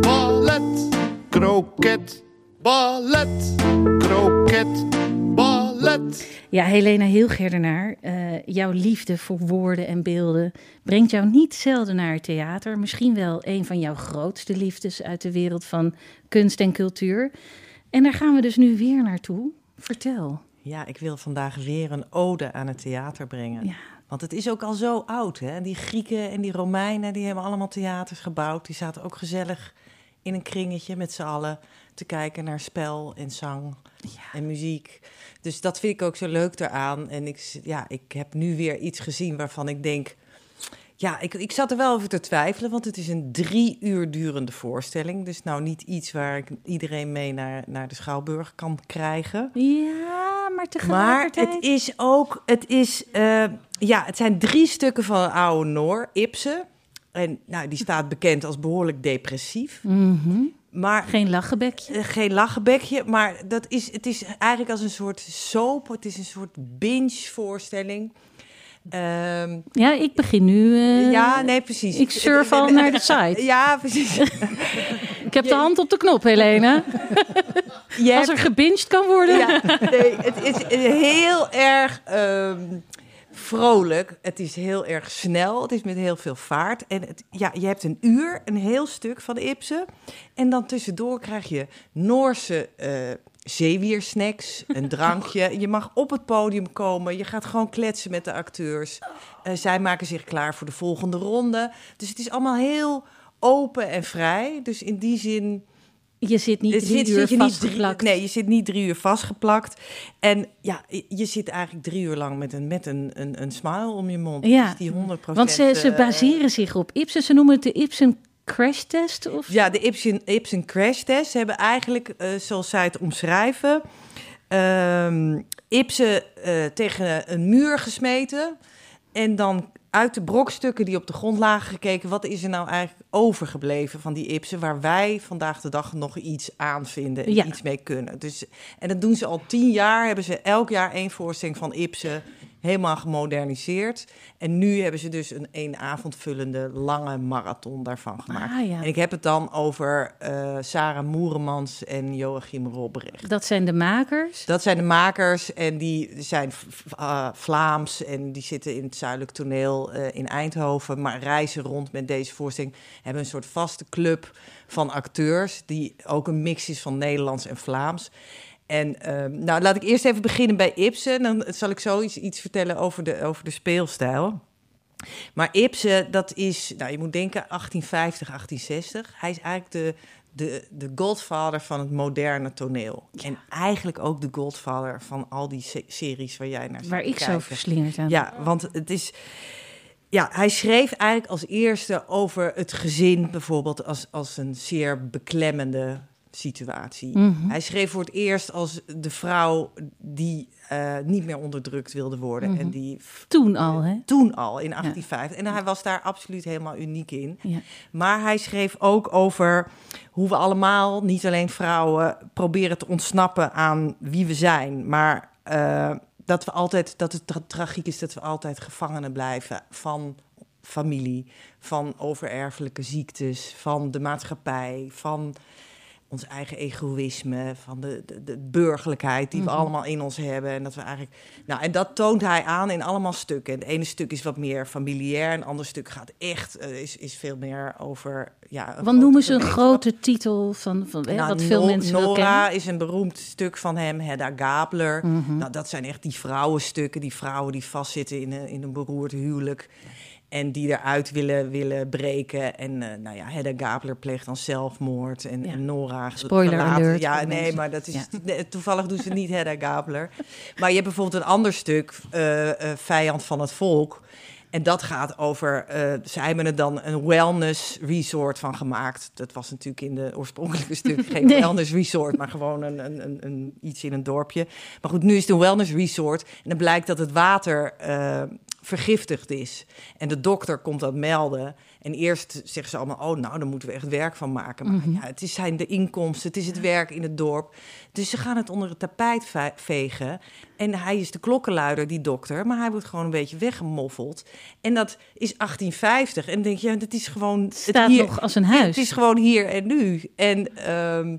Speaker 8: Ballet, kroket, ballet, kroket, ballet.
Speaker 1: Ja, Helena Hilgerdenaar, eh jouw liefde voor woorden en beelden brengt jou niet zelden naar het theater. Misschien wel een van jouw grootste liefdes uit de wereld van kunst en cultuur. En daar gaan we dus nu weer naartoe. Vertel.
Speaker 5: Ja, ik wil vandaag weer een ode aan het theater brengen.
Speaker 1: Ja.
Speaker 5: Want het is ook al zo oud, hè? Die Grieken en die Romeinen, die hebben allemaal theaters gebouwd. Die zaten ook gezellig in een kringetje met z'n allen te kijken naar spel en zang en muziek. Dus dat vind ik ook zo leuk daaraan. En ik, ja, ik heb nu weer iets gezien waarvan ik denk... Ja, ik, ik zat er wel over te twijfelen, want het is een drie uur durende voorstelling. Dus nou niet iets waar ik iedereen mee naar, naar de Schouwburg kan krijgen.
Speaker 1: Ja, maar
Speaker 5: Maar
Speaker 1: tegelijkertijd...
Speaker 5: het is ook, het is, eh, ja, het zijn drie stukken van oude Noor, Ibsen. En nou, die staat bekend als behoorlijk depressief.
Speaker 1: Mhm.
Speaker 5: Maar
Speaker 1: Geen lachenbekje.
Speaker 5: eh, geen lachenbekje, maar dat is, het is eigenlijk als een soort soap. Het is een soort binge-voorstelling. Ehm,
Speaker 1: Ja, ik begin nu... eh,
Speaker 5: ja, nee, precies.
Speaker 1: ik surf al naar de site.
Speaker 5: Ja, precies.
Speaker 1: Ik heb de hand op de knop, Helena.
Speaker 5: Je
Speaker 1: Als er gebinged kan worden.
Speaker 5: Ja, nee, het is heel erg ehm, vrolijk. Het is heel erg snel. Het is met heel veel vaart. En het, ja, je hebt een uur, een heel stuk van Ibsen. En dan tussendoor krijg je Noorse eh zeewiersnacks, een drankje. Je mag op het podium komen. Je gaat gewoon kletsen met de acteurs. Eh, zij maken zich klaar voor de volgende ronde. Dus het is allemaal heel open en vrij. Dus in die zin...
Speaker 1: Je zit niet drie
Speaker 5: zit-
Speaker 1: uur
Speaker 5: zit je niet
Speaker 1: vastgeplakt.
Speaker 5: Drie, nee, je zit niet drie uur vastgeplakt. En ja, je zit eigenlijk drie uur lang met een, met een, een, een smile om je mond.
Speaker 1: Ja,
Speaker 5: Dus die 100%
Speaker 1: Want ze, ze
Speaker 5: eh,
Speaker 1: baseren zich op Ibsen. Ze noemen het de Ibsen Crash Test. Of...
Speaker 5: Ja, de Ibsen, Ibsen Crash Test hebben eigenlijk, eh, zoals zij het omschrijven... ehm, Ibsen eh, tegen een muur gesmeten... en dan uit de brokstukken die op de grond lagen gekeken... wat is er nou eigenlijk overgebleven van die Ibsen... waar wij vandaag de dag nog iets aan vinden en
Speaker 1: Ja.
Speaker 5: iets mee kunnen. Dus, en dat doen ze al tien jaar. Hebben ze elk jaar één voorstelling van Ibsen helemaal gemoderniseerd. En nu hebben ze dus een één avond vullende lange marathon daarvan gemaakt.
Speaker 1: Ah, ja.
Speaker 5: En ik heb het dan over eh, Sarah Moeremans en Joachim Robrecht.
Speaker 1: Dat zijn de makers.
Speaker 5: Dat zijn de makers en die zijn eh, Vlaams en die zitten in het Zuidelijk Toneel eh, in Eindhoven, maar reizen rond met deze voorstelling. Hebben een soort vaste club van acteurs die ook een mix is van Nederlands en Vlaams. En ehm, nou, laat ik eerst even beginnen bij Ibsen. Dan zal ik zo iets, iets vertellen over de, over de speelstijl. Maar Ibsen, dat is, nou, je moet denken 1850, 1860. Hij is eigenlijk de, de, de godfather van het moderne toneel. En eigenlijk ook de godfather van al die se- series waar jij naar zit
Speaker 1: Waar ik zo verslingerd aan.
Speaker 5: Ja, want het is... ja, hij schreef eigenlijk als eerste over het gezin, bijvoorbeeld als, als een zeer beklemmende situatie.
Speaker 1: Mhm.
Speaker 5: Hij schreef voor het eerst als de vrouw die eh, niet meer onderdrukt wilde worden.
Speaker 1: Mhm.
Speaker 5: En die
Speaker 1: Toen al, hè?
Speaker 5: toen al in 1850. En hij was daar absoluut helemaal uniek in.
Speaker 1: Ja.
Speaker 5: Maar hij schreef ook over hoe we allemaal, niet alleen vrouwen, proberen te ontsnappen aan wie we zijn. Maar eh, dat we altijd, dat het tra- tragiek is dat we altijd gevangenen blijven van familie, van overerfelijke ziektes, van de maatschappij, van ons eigen egoïsme, van de, de, de burgerlijkheid die we
Speaker 1: Mhm.
Speaker 5: allemaal in ons hebben. En dat we eigenlijk. Nou, en dat toont hij aan in allemaal stukken. En het ene stuk is wat meer familiair, en het andere stuk gaat echt, eh, is, is veel meer over. Ja, grote
Speaker 1: noemen ze een grote titel van, van hè,
Speaker 5: Nou,
Speaker 1: wat veel
Speaker 5: No-
Speaker 1: mensen wel
Speaker 5: Nora
Speaker 1: kennen?
Speaker 5: is een beroemd stuk van hem, Hedda Gabler.
Speaker 1: Mhm.
Speaker 5: Nou, dat zijn echt die vrouwenstukken, die vrouwen die vastzitten in een, in een beroerd huwelijk. En die eruit willen, willen breken. En eh, nou ja, Hedda Gabler pleegt dan zelfmoord. En,
Speaker 1: Ja.
Speaker 5: en Nora...
Speaker 1: Spoiler alert
Speaker 5: Ja, nee,
Speaker 1: mensen.
Speaker 5: maar dat is,
Speaker 1: Ja.
Speaker 5: toevallig doen ze niet Hedda Gabler. Maar je hebt bijvoorbeeld een ander stuk, eh, eh, Vijand van het Volk. En dat gaat over, ze hebben er dan een wellness resort van gemaakt. Dat was natuurlijk in de oorspronkelijke stuk geen
Speaker 1: Nee.
Speaker 5: wellness resort, maar gewoon een, een, een, een, iets in een dorpje. Maar goed, nu is het een wellness resort. En dan blijkt dat het water vergiftigd is. En de dokter komt dat melden. En eerst zeggen ze allemaal, oh nou, daar moeten we echt werk van maken. Maar
Speaker 1: Mhm.
Speaker 5: ja, het is zijn de inkomsten, het is het werk in het dorp. Dus ze gaan het onder het tapijt ve- vegen. En hij is de klokkenluider, die dokter. Maar hij wordt gewoon een beetje weggemoffeld. En dat is 1850. En dan denk je, dat is gewoon...
Speaker 1: Het staat
Speaker 5: hier,
Speaker 1: nog als een huis.
Speaker 5: Het is gewoon hier en nu. En ehm,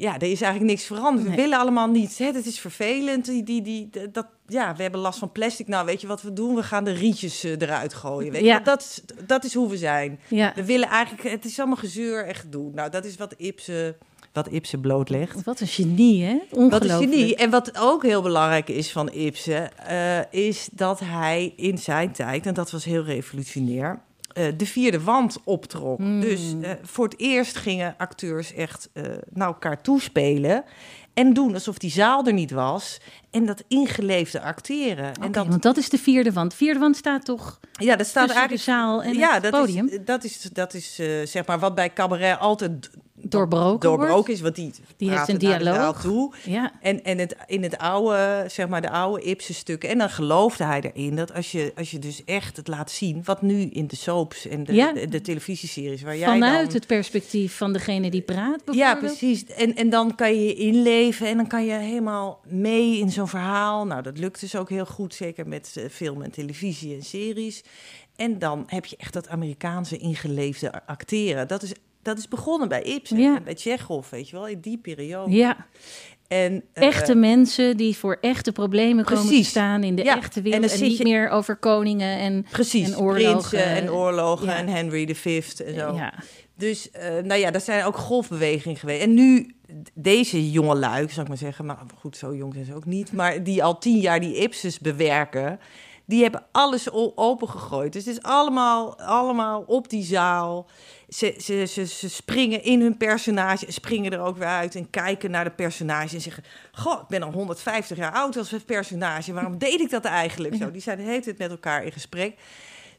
Speaker 5: ja, er is eigenlijk niks veranderd. We willen allemaal niets. Hè? Het is vervelend. Die, die, die, dat, ja, we hebben last van plastic. Nou, weet je wat we doen? We gaan de rietjes eh, eruit gooien. Weet je?
Speaker 1: Ja.
Speaker 5: Dat, is- dat is hoe we zijn.
Speaker 1: Ja.
Speaker 5: We willen eigenlijk... Het is allemaal gezeur en gedoe. Nou, dat is wat Ibsen, wat Ibsen blootlegt.
Speaker 1: Wat een genie, hè?
Speaker 5: Wat een genie. En wat ook heel belangrijk is van Ibsen, eh, is dat hij in zijn tijd, en dat was heel revolutionair, eh, de vierde wand optrok.
Speaker 1: Hmm.
Speaker 5: Dus eh, voor het eerst gingen acteurs echt eh, naar elkaar toespelen. En doen alsof die zaal er niet was. En dat ingeleefde acteren. En dat,
Speaker 1: want dat is de vierde wand. Vierde wand staat toch
Speaker 5: ja, dat staat
Speaker 1: tussen de
Speaker 5: eigenlijk.
Speaker 1: zaal en
Speaker 5: ja,
Speaker 1: het
Speaker 5: dat
Speaker 1: podium?
Speaker 5: Is, dat is, dat is zeg maar wat bij cabaret altijd
Speaker 1: Doorbroken
Speaker 5: doorbroken is. Want die,
Speaker 1: Die heeft een dialoog.
Speaker 5: toe.
Speaker 1: Ja.
Speaker 5: En, en het, in het oude, zeg maar, de oude Ibsen stukken. En dan geloofde hij erin dat als je, als je dus echt het laat zien, wat nu in de soaps en de,
Speaker 1: Ja.
Speaker 5: de, de televisieseries waar jij
Speaker 1: Vanuit
Speaker 5: dan...
Speaker 1: het perspectief van degene die praat,
Speaker 5: Ja, precies. En, en dan kan je je inleven en dan kan je helemaal mee in zo'n verhaal. Nou, dat lukt dus ook heel goed, zeker met eh, film en televisie en series. En dan heb je echt dat Amerikaanse ingeleefde acteren. Dat is, dat is begonnen bij Ibsen
Speaker 1: Ja.
Speaker 5: en bij Tsjechov, weet je wel, in die periode.
Speaker 1: Ja,
Speaker 5: En, eh,
Speaker 1: echte mensen die voor echte problemen komen te
Speaker 5: Precies.
Speaker 1: staan in de
Speaker 5: Ja,
Speaker 1: echte wereld. En, niet
Speaker 5: je-
Speaker 1: meer over koningen en,
Speaker 5: Precies,
Speaker 1: en oorlogen.
Speaker 5: prinsen en oorlogen
Speaker 1: Ja.
Speaker 5: en Henry V en zo.
Speaker 1: Ja.
Speaker 5: Dus, eh, nou ja, dat zijn ook golfbewegingen geweest. En nu, deze jonge lui, zou ik maar zeggen... maar goed, zo jong zijn ze ook niet... maar die al tien jaar die Ipsos bewerken... die hebben alles opengegooid. Dus het is allemaal, allemaal op die zaal. Ze, ze, ze, ze springen in hun personage... en springen er ook weer uit en kijken naar de personage... en zeggen, goh, ik ben al 150 jaar oud als personage... waarom deed ik dat eigenlijk? Zo? Die zijn hele tijd met elkaar in gesprek...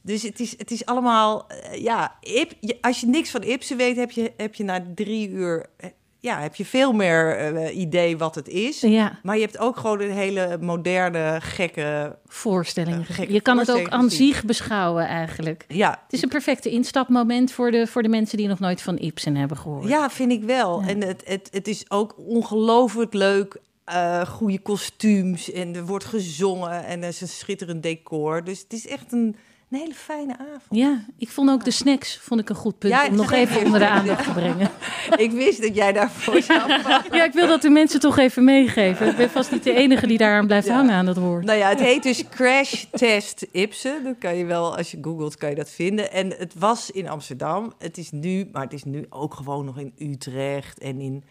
Speaker 5: Dus het is, het is allemaal, eh, ja, Ip, als je niks van Ibsen weet, heb je, heb je na drie uur, eh, ja, heb je veel meer eh, idee wat het is.
Speaker 1: ja,
Speaker 5: Maar je hebt ook gewoon een hele moderne, gekke,
Speaker 1: voorstellingen.
Speaker 5: Eh, gekke
Speaker 1: je kan het ook
Speaker 5: voorstellingen
Speaker 1: aan zich beschouwen eigenlijk.
Speaker 5: ja.
Speaker 1: Het is een perfecte instapmoment voor de, voor de mensen die nog nooit van Ibsen hebben gehoord.
Speaker 5: Ja, vind ik wel.
Speaker 1: Ja.
Speaker 5: En het, het, het is ook ongelooflijk leuk. eh goede kostuums en er wordt gezongen en er is een schitterend decor. Dus het is echt een, een hele fijne avond.
Speaker 1: Ja, ik vond ook de snacks vond ik een goed punt
Speaker 5: Ja,
Speaker 1: om nog even onder de aandacht te brengen.
Speaker 5: Ik wist dat jij daarvoor zou
Speaker 1: Ja, ik wil dat de mensen toch even meegeven. Ik ben vast niet de enige die daaraan blijft
Speaker 5: Ja.
Speaker 1: hangen aan dat woord.
Speaker 5: Nou ja, het heet dus Crash Test Ibsen. Dat kan je wel, als je googelt, kan je dat vinden. En het was in Amsterdam. Het is nu, maar het is nu ook gewoon nog in Utrecht en in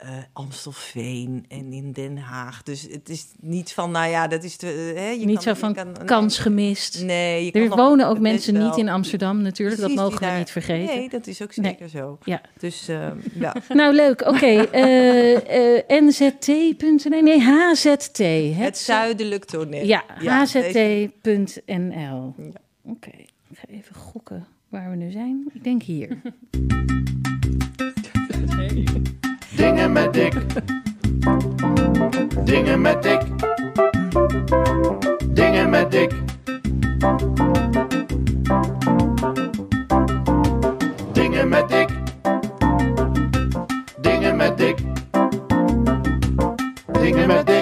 Speaker 5: eh, Amstelveen en in Den Haag. Dus het is niet van, nou ja, dat is de. Hè, je
Speaker 1: niet
Speaker 5: kan-
Speaker 1: zo van
Speaker 5: kan-
Speaker 1: kans gemist.
Speaker 5: Nee, je kan
Speaker 1: Er
Speaker 5: nog
Speaker 1: wonen ook mensen
Speaker 5: wel.
Speaker 1: niet in Amsterdam natuurlijk,
Speaker 5: Precies,
Speaker 1: dat mogen we
Speaker 5: daar-
Speaker 1: niet vergeten.
Speaker 5: Nee, dat is ook
Speaker 1: Nee.
Speaker 5: zeker zo.
Speaker 1: Ja.
Speaker 5: Dus ehm, ja.
Speaker 1: Nou, leuk. Oké. eh, eh, NZT.nl. Nee, HZT. Het,
Speaker 5: Het zuidelijk toneel.
Speaker 1: Ja, hzt.nl. Oké, ik ga even gokken waar we nu zijn. Ik denk hier.
Speaker 8: Dingen met dik. Dingen met dik. Dingen met dik. Dingen met dik. Dingen met dik. Dingen met dik.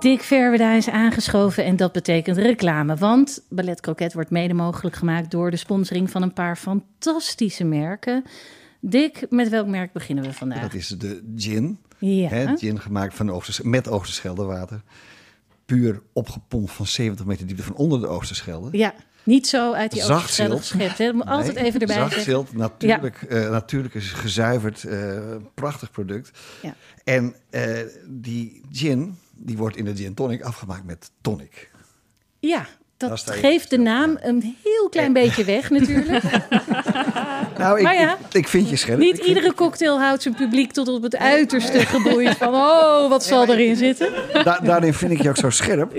Speaker 1: Dick Verweda is aangeschoven en dat betekent reclame. Want Ballet Croquet wordt mede mogelijk gemaakt door de sponsoring van een paar fantastische merken. Dick, met welk merk beginnen we vandaag?
Speaker 9: Dat is de gin.
Speaker 1: Ja.
Speaker 9: Hè, gin gemaakt van Oosters, met Oosterscheldewater. Puur opgepompt van 70 meter diepte van onder de Oosterschelde.
Speaker 1: Ja, niet zo uit die Oosterschelde geschept. hè. Altijd even erbij
Speaker 9: zacht
Speaker 1: zeggen.
Speaker 9: zilt, natuurlijk, eh, natuurlijk is gezuiverd, eh, prachtig product.
Speaker 1: Ja.
Speaker 9: En eh, die gin, die wordt in de gin tonic afgemaakt met tonic.
Speaker 1: Ja, dat geeft de naam een heel klein beetje weg natuurlijk.
Speaker 9: Nou, ik,
Speaker 1: Maar ja,
Speaker 9: ik, ik vind je scherp.
Speaker 1: Niet
Speaker 9: vind-
Speaker 1: iedere cocktail houdt zijn publiek tot op het uiterste geboeid van... oh, wat zal erin zitten?
Speaker 9: Da- daarin vind ik je ook zo scherp.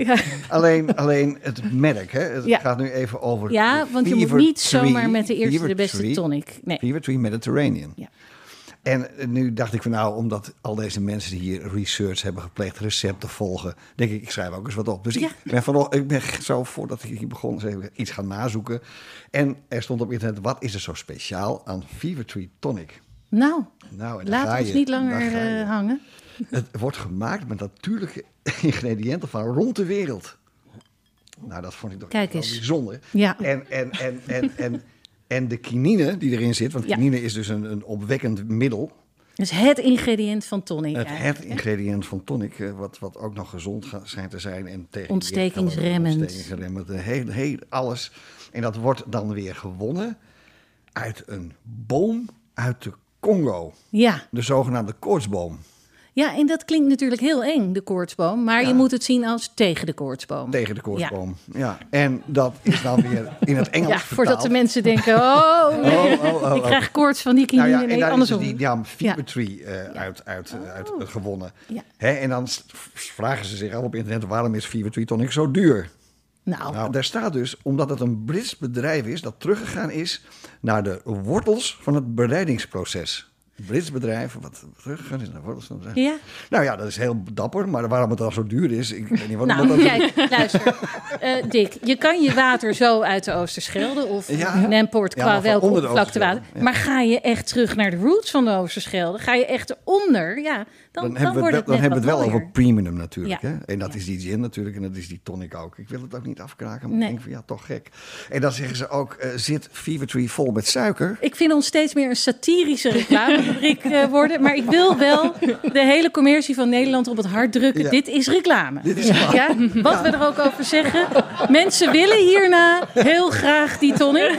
Speaker 9: Alleen, alleen het merk, hè? het gaat nu even over.
Speaker 1: Ja, want je moet niet zomaar met de eerste de beste tonic. Nee.
Speaker 9: Fever Tree Mediterranean.
Speaker 1: Ja.
Speaker 9: En nu dacht ik van nou, omdat al deze mensen die hier research hebben gepleegd, recepten volgen, denk ik, ik schrijf ook eens wat op. Dus
Speaker 1: Ja.
Speaker 9: ik, ben van, ik ben zo voordat ik hier begon, eens even iets gaan nazoeken. En er stond op internet, wat is er zo speciaal aan Fever Tree Tonic?
Speaker 1: Nou,
Speaker 9: Nou,
Speaker 1: laat ons
Speaker 9: je,
Speaker 1: niet langer eh, hangen.
Speaker 9: Het wordt gemaakt met natuurlijke ingrediënten van rond de wereld. Nou, dat vond ik toch
Speaker 1: Kijk
Speaker 9: wel
Speaker 1: eens.
Speaker 9: bijzonder.
Speaker 1: Ja.
Speaker 9: En, en, en, en, en, en de kinine die erin zit, want
Speaker 1: Ja.
Speaker 9: kinine is dus een, een opwekkend middel.
Speaker 1: Dus het ingrediënt van tonic
Speaker 9: Het, ingrediënt van tonic, eh, wat, wat ook nog gezond schijnt te zijn. En tegen
Speaker 1: Ontstekingsremmend.
Speaker 9: Ontstekingsremmend, eh, heel, heel alles. En dat wordt dan weer gewonnen uit een boom uit de Congo.
Speaker 1: Ja.
Speaker 9: De zogenaamde koortsboom.
Speaker 1: Ja, en dat klinkt natuurlijk heel eng, de koortsboom. Maar je moet het zien als tegen de koortsboom.
Speaker 9: Tegen de koortsboom. Ja. En dat is dan weer in het Engels
Speaker 1: Ja, voordat de mensen denken, oh, nee,
Speaker 9: Oh, oh, oh,
Speaker 1: ik
Speaker 9: oh.
Speaker 1: krijg koorts van die
Speaker 9: Nou
Speaker 1: kinine.
Speaker 9: ja, en
Speaker 1: nee,
Speaker 9: daar is
Speaker 1: andersom.
Speaker 9: dus die ja, Fever. Tree eh, uit, uit, eh, uit, uit gewonnen.
Speaker 1: Ja.
Speaker 9: Hè, en dan vragen ze zich af op internet, waarom is Fever Tree Tonic zo duur?
Speaker 1: Nou,
Speaker 9: Nou, daar staat dus, omdat het een Brits bedrijf is dat teruggegaan is naar de wortels van het bereidingsproces. Brits bedrijf wat teruggegaan is naar bedrijf.
Speaker 1: ja.
Speaker 9: Nou ja, dat is heel dapper, maar waarom het dan zo duur is, ik weet niet wat
Speaker 1: Nou,
Speaker 9: dat
Speaker 1: kijk, luister. Eh, Dick, je kan je water zo uit de Oosterschelde of
Speaker 9: Ja.
Speaker 1: Nemport
Speaker 9: Ja,
Speaker 1: qua
Speaker 9: van
Speaker 1: welke
Speaker 9: onder. Oosterschelde, ja.
Speaker 1: Maar ga je echt terug naar de roots van de Oosterschelde? Ga je echt eronder? Ja, dan,
Speaker 9: dan,
Speaker 1: dan,
Speaker 9: hebben we het, dan hebben we het wel over premium natuurlijk.
Speaker 1: Ja.
Speaker 9: Hè? En dat is die gin natuurlijk en dat is die tonic ook. Ik wil het ook niet afkraken, maar
Speaker 1: Nee.
Speaker 9: ik denk van ja, toch gek. En dan zeggen ze ook, eh, zit Fever Tree vol met suiker?
Speaker 1: Ik vind ons steeds meer een satirische reclamefabriek eh, worden. Maar ik wil wel de hele commercie van Nederland op het hart drukken.
Speaker 9: Ja.
Speaker 1: Dit is reclame.
Speaker 9: Dit is.
Speaker 1: Ja, wat we er ook over zeggen. Mensen willen hierna heel graag die tonic.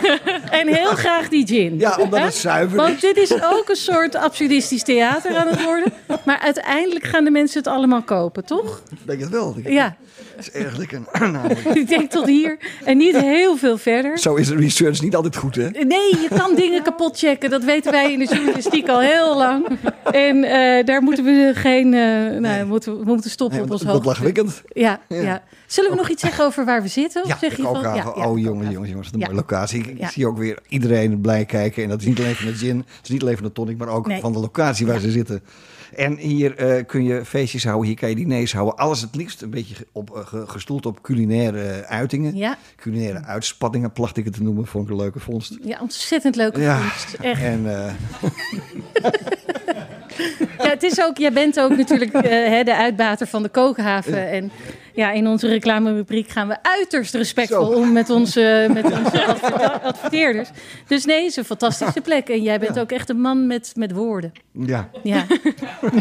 Speaker 1: En heel graag die gin.
Speaker 9: Ja, omdat het zuiver
Speaker 1: Want
Speaker 9: is.
Speaker 1: dit is ook een soort absurdistisch theater aan het worden. Maar uiteindelijk gaan de mensen het allemaal kopen, toch?
Speaker 9: Ik denk het wel. Ik-
Speaker 1: Ja,
Speaker 9: Het is erg lekker.
Speaker 1: ik denk tot hier en niet heel veel verder.
Speaker 9: Zo is research niet altijd goed, hè?
Speaker 1: Nee, je kan dingen kapot checken. Dat weten wij in de journalistiek al heel lang. En eh, daar moeten we geen. eh, nou, we moeten, we moeten stoppen
Speaker 9: Nee,
Speaker 1: op ons hoofd.
Speaker 9: lachwekkend.
Speaker 1: Ja, ja.
Speaker 9: Ja.
Speaker 1: Zullen we nog iets zeggen over waar we zitten? Of
Speaker 9: Ja,
Speaker 1: zeg je van, ja, ja,
Speaker 9: oh, jongens, jongens, jongens. Wat een mooie locatie. Ik, zie ook weer iedereen blij kijken. En dat is niet alleen van de gin. Het is niet alleen van de tonic, maar ook
Speaker 1: Nee.
Speaker 9: van de locatie waar ze zitten. En hier eh, kun je feestjes houden. Hier kan je diners houden. Alles het liefst een beetje op, eh, ge- gestoeld op culinaire uitingen.
Speaker 1: Ja,
Speaker 9: Culinaire uitspattingen, placht ik het te noemen. Vond ik een leuke vondst.
Speaker 1: ja, ontzettend leuke
Speaker 9: Ja,
Speaker 1: vondst. Echt.
Speaker 9: en eh,
Speaker 1: Ja, het is ook, jij bent ook natuurlijk eh, de uitbater van de kookhaven. En ja, in onze reclamerubriek gaan we uiterst respectvol
Speaker 9: Zo.
Speaker 1: om met onze, met onze adverte- adverteerders. Dus nee, het is een fantastische plek. En jij bent ook echt een man met, met woorden.
Speaker 9: ja,
Speaker 1: Ja.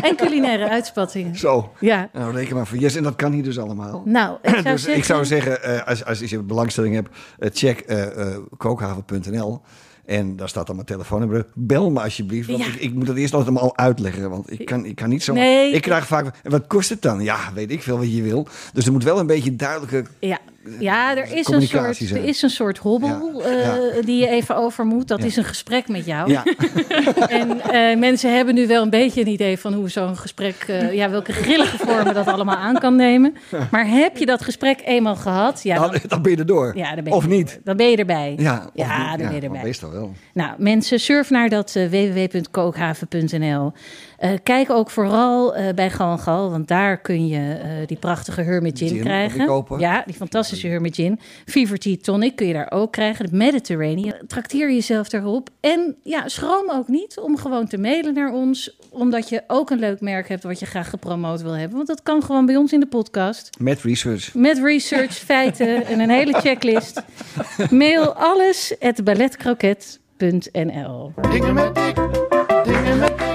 Speaker 1: En culinaire uitspattingen.
Speaker 9: zo.
Speaker 1: Ja.
Speaker 9: Nou, reken maar voor yes. En dat kan hier dus allemaal.
Speaker 1: Nou, ik zou,
Speaker 9: dus
Speaker 1: zeggen,
Speaker 9: ik zou zeggen, eh, als, als je belangstelling hebt, eh, check eh, kookhaven.nl. En daar staat dan mijn telefoonnummer. Bel me alsjeblieft, want
Speaker 1: Ja.
Speaker 9: ik, ik moet het eerst altijd allemaal uitleggen. Want ik kan, ik kan niet zo...
Speaker 1: Nee.
Speaker 9: Ik krijg vaak, en wat kost het dan? Ja, weet ik veel wat je wil. Dus er moet wel een beetje duidelijke
Speaker 1: Ja, Ja, er is, een soort, er is een soort hobbel
Speaker 9: Ja,
Speaker 1: eh, die je even over moet. Dat is een gesprek met jou.
Speaker 9: Ja,
Speaker 1: En eh, mensen hebben nu wel een beetje een idee van hoe zo'n gesprek, eh, ja, welke grillige vormen dat allemaal aan kan nemen. Maar heb je dat gesprek eenmaal gehad? Ja, dan,
Speaker 9: dan, dan ben je er door.
Speaker 1: ja, dan ben je
Speaker 9: of niet.
Speaker 1: Dan ben je erbij.
Speaker 9: Ja,
Speaker 1: Ja, dan ben je erbij.
Speaker 9: Meestal wel.
Speaker 1: Nou, mensen, surf naar dat www.kookhaven.nl. Eh, kijk ook vooral eh, bij Gal en Gal, want daar kun je eh, die prachtige Hermit Gin,
Speaker 9: Gin,
Speaker 1: krijgen. Ja, die fantastische Hermit Gin. Fever Tea Tonic kun je daar ook krijgen. De Mediterranean. Trakteer jezelf daarop. En ja, schroom ook niet om gewoon te mailen naar ons, omdat je ook een leuk merk hebt wat je graag gepromoot wil hebben. Want dat kan gewoon bij ons in de podcast.
Speaker 9: Met research.
Speaker 1: Met research, feiten en een hele checklist. Mail alles at balletcroquet.nl.
Speaker 8: Dingen met dik, dingen met